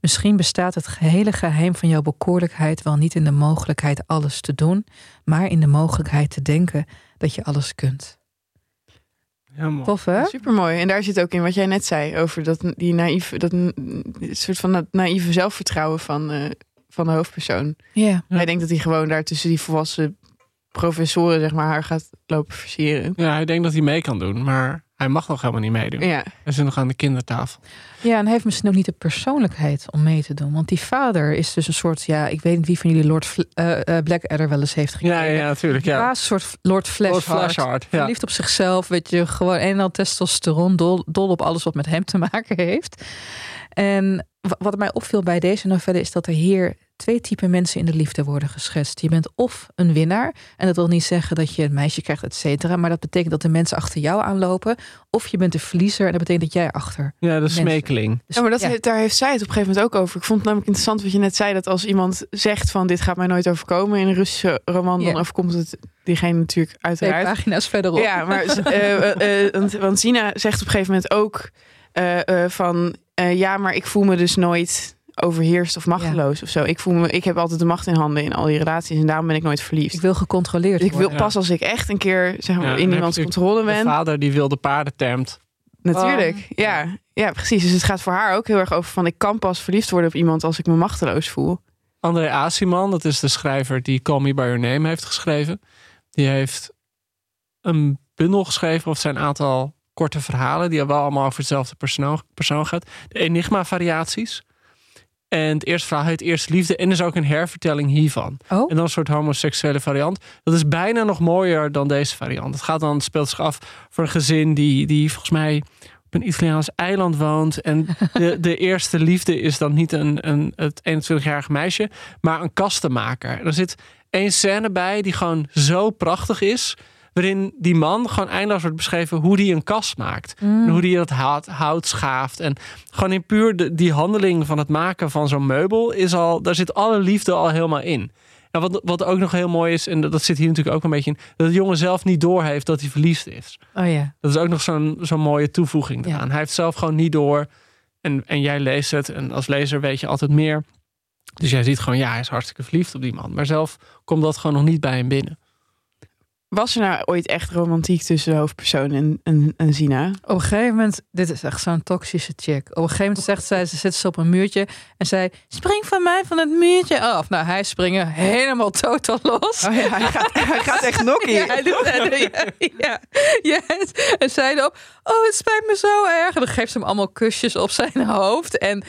Speaker 6: Misschien bestaat het gehele geheim van jouw bekoorlijkheid wel niet in de mogelijkheid alles te doen, maar in de mogelijkheid te denken dat je alles kunt.
Speaker 5: Ja, mooi.
Speaker 6: Tof hè?
Speaker 4: Supermooi. En daar zit ook in wat jij net zei over dat, die naïeve, dat een soort van dat naïeve zelfvertrouwen van, eh, van de hoofdpersoon.
Speaker 6: Ja.
Speaker 4: Hij denkt dat hij gewoon daar tussen die volwassen professoren zeg maar haar gaat lopen versieren.
Speaker 5: Ja, hij denkt dat hij mee kan doen, maar hij mag nog helemaal niet meedoen.
Speaker 4: Ja.
Speaker 5: Hij zit nog aan de kindertafel.
Speaker 6: Ja, en hij heeft misschien ook niet de persoonlijkheid om mee te doen. Want die vader is dus een soort, ja, ik weet niet wie van jullie Lord Fl- eh, Blackadder wel eens heeft gekregen.
Speaker 5: Ja, ja, natuurlijk. Ja.
Speaker 6: een soort Lord Flashheart.
Speaker 5: Lord ja.
Speaker 6: Verliefd op zichzelf, weet je, gewoon en al testosteron, dol, dol op alles wat met hem te maken heeft. En wa- wat mij opviel bij deze novelle is dat er hier twee typen mensen in de liefde worden geschetst. Je bent of een winnaar, en dat wil niet zeggen dat je een meisje krijgt, et cetera, maar dat betekent dat de mensen achter jou aanlopen. Of je bent de verliezer, en dat betekent dat jij achter.
Speaker 5: Ja, de
Speaker 6: mensen-
Speaker 5: smekeling.
Speaker 6: Dus
Speaker 4: Ja, maar dat,
Speaker 6: ja.
Speaker 4: daar heeft zij het op een gegeven moment ook over. Ik vond het namelijk interessant wat je net zei. Dat als iemand zegt van dit gaat mij nooit overkomen in een Russische roman. Dan overkomt het diegene natuurlijk
Speaker 6: twee
Speaker 4: uiteraard.
Speaker 6: pagina's verderop.
Speaker 4: Ja, maar eh, eh, eh, want, want Sina zegt op een gegeven moment ook eh, eh, van eh, ja, maar ik voel me dus nooit overheerst of machteloos of zo. Ik voel me, ik heb altijd de macht in handen in al die relaties en daarom ben ik nooit verliefd.
Speaker 6: Ik wil gecontroleerd
Speaker 4: Dus ik wil pas als ik echt een keer zeg maar,
Speaker 5: Ja,
Speaker 4: in iemands controle
Speaker 5: De
Speaker 4: ben.
Speaker 5: vader die wilde paarden termt.
Speaker 4: Natuurlijk,
Speaker 6: Oh.
Speaker 4: ja. ja, precies. Dus het gaat voor haar ook heel erg over van ik kan pas verliefd worden op iemand als ik me machteloos voel.
Speaker 5: André Asiman, dat is de schrijver die Call Me By Your Name heeft geschreven. Die heeft een bundel geschreven of zijn aantal korte verhalen... die wel allemaal over hetzelfde persoon, persoon gaat. De Enigma-variaties. En het eerste verhaal heet Eerste Liefde. En er is ook een hervertelling hiervan.
Speaker 6: Oh.
Speaker 5: En dan een soort homoseksuele variant. Dat is bijna nog mooier dan deze variant. Het gaat dan, het speelt zich af voor een gezin die, die volgens mij op een Italiaans eiland woont. En de, de eerste liefde is dan niet een, een, het 21-jarige meisje, maar een kastenmaker. En er zit één scène bij die gewoon zo prachtig is. Waarin die man gewoon eindeloos wordt beschreven hoe die een kast maakt. En hoe die dat hout, hout schaaft. En gewoon in puur de, die handeling van het maken van zo'n meubel is al, daar zit alle liefde al helemaal in. En wat, wat ook nog heel mooi is, en dat zit hier natuurlijk ook een beetje in, dat de jongen zelf niet doorheeft dat hij verliefd is.
Speaker 6: Oh ja.
Speaker 5: Dat is ook nog zo'n zo'n mooie toevoeging
Speaker 6: Ja.
Speaker 5: eraan. Hij heeft zelf gewoon niet door. En, en jij leest het. En als lezer weet je altijd meer. Dus jij ziet gewoon, ja, hij is hartstikke verliefd op die man. Maar zelf komt dat gewoon nog niet bij hem binnen.
Speaker 4: Was er nou ooit echt romantiek tussen de hoofdpersoon en, en, en Sina?
Speaker 6: Op een gegeven moment, dit is echt zo'n toxische chick. Op een gegeven moment zegt zij, ze zit ze op een muurtje en zij spring van mij van het muurtje af. Nou, hij springen helemaal totaal los.
Speaker 4: Oh ja, hij gaat, hij gaat echt nokkie.
Speaker 6: Ja, hij doet ja, ja, ja. En zij dan, oh, het spijt me zo erg. En dan geeft ze hem allemaal kusjes op zijn hoofd. En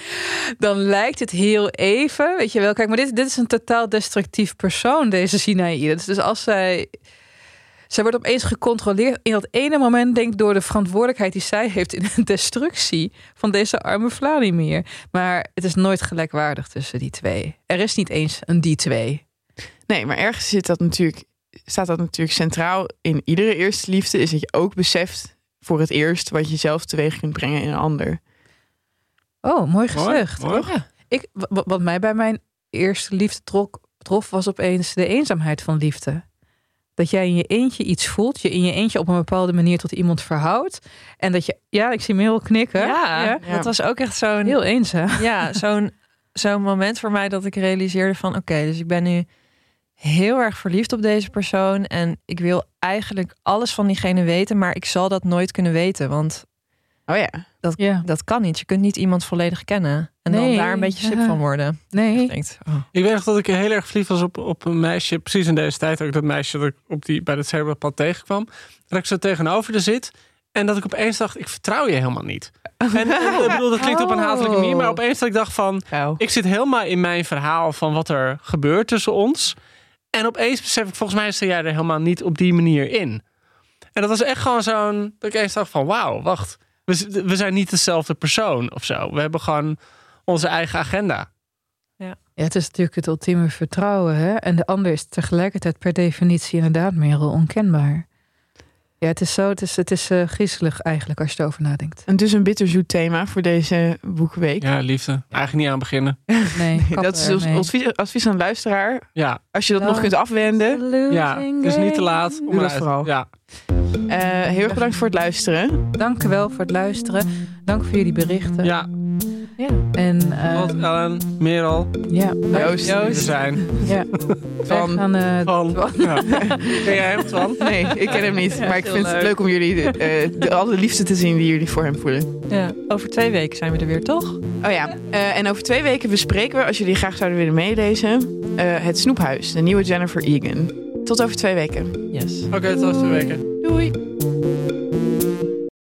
Speaker 6: dan lijkt het heel even, weet je wel. Kijk, maar dit, dit is een totaal destructief persoon, deze Sinaïde. Dus als zij... Zij wordt opeens gecontroleerd in dat ene moment, denk ik, door de verantwoordelijkheid die zij heeft in de destructie van deze arme Vladimir. Maar het is nooit gelijkwaardig tussen die twee. Er is niet eens een die twee.
Speaker 4: Nee, maar ergens zit dat natuurlijk, staat dat natuurlijk centraal in iedere eerste liefde. Is dat je ook beseft voor het eerst wat je zelf teweeg kunt brengen in een ander.
Speaker 6: Oh, mooi gezegd.
Speaker 5: Mooi, mooi.
Speaker 6: Ik, wa- wat mij bij mijn eerste liefde trok, trof, was opeens de eenzaamheid van liefde. Dat jij in je eentje iets voelt, je in je eentje op een bepaalde manier tot iemand verhoudt. En dat je, ja, ik zie Merel knikken.
Speaker 7: Ja, dat was ook echt zo'n
Speaker 6: heel eenzaam.
Speaker 7: ja, zo'n zo'n moment voor mij dat ik realiseerde van oké, dus ik ben nu heel erg verliefd op deze persoon en ik wil eigenlijk alles van diegene weten, maar ik zal dat nooit kunnen weten, want
Speaker 4: Oh ja.
Speaker 7: dat,
Speaker 6: Ja.
Speaker 7: dat kan niet. Je kunt niet iemand volledig kennen en dan daar een beetje sip van worden.
Speaker 6: Nee.
Speaker 7: Je denkt, oh.
Speaker 5: Ik weet nog dat ik heel erg verliefd was op, op een meisje. Precies in deze tijd ook dat meisje dat ik op die, bij het zebrapad tegenkwam. Dat ik zo tegenover er zit. En dat ik opeens dacht, ik vertrouw je helemaal niet. En, en ik bedoel, dat klinkt op een hatelijke manier. Maar opeens dat ik dacht van, ik zit helemaal in mijn verhaal van wat er gebeurt tussen ons. En opeens besef ik, volgens mij sta jij er helemaal niet op die manier in. En dat was echt gewoon zo'n, dat ik eens dacht van, wauw, wacht. We, zijn niet dezelfde persoon of zo. We hebben gewoon onze eigen agenda.
Speaker 6: Ja, het is natuurlijk het ultieme vertrouwen. Hè? En de ander is tegelijkertijd per definitie inderdaad meer onkenbaar. Ja, het is zo, het is, het is eh, griezelig eigenlijk als je erover nadenkt.
Speaker 4: en dus een bitterzoet thema voor deze boekenweek.
Speaker 5: Ja, liefde. Eigenlijk niet aan beginnen.
Speaker 6: Nee, kap
Speaker 4: dat is ons advies, advies aan de luisteraar.
Speaker 5: Ja,
Speaker 4: Als je dat nog kunt afwenden.
Speaker 5: ja. Is niet te laat. om
Speaker 4: Doe dat vooral.
Speaker 5: Ja.
Speaker 4: Eh, heel erg bedankt voor het luisteren.
Speaker 6: Dank u wel voor het luisteren. Dank voor jullie berichten.
Speaker 5: ja.
Speaker 6: En eh,
Speaker 5: Wat, Ellen, Merel,
Speaker 6: ja,
Speaker 4: Joost.
Speaker 5: we zijn
Speaker 6: ja. Gaan, eh,
Speaker 5: van... Ja. Ken jij hem, Twan?
Speaker 4: Nee, ik ken hem niet. Maar ik vind het leuk. om jullie eh, de, alle liefde te zien die jullie voor hem voelen.
Speaker 7: Ja, over twee weken zijn we er weer, toch?
Speaker 4: Oh ja, eh, en over twee weken bespreken we, als jullie graag zouden willen meelezen, eh, Het Snoephuis, de nieuwe Jennifer Egan. Tot over twee weken.
Speaker 7: Yes.
Speaker 5: Oké, tot over twee weken.
Speaker 4: Doei!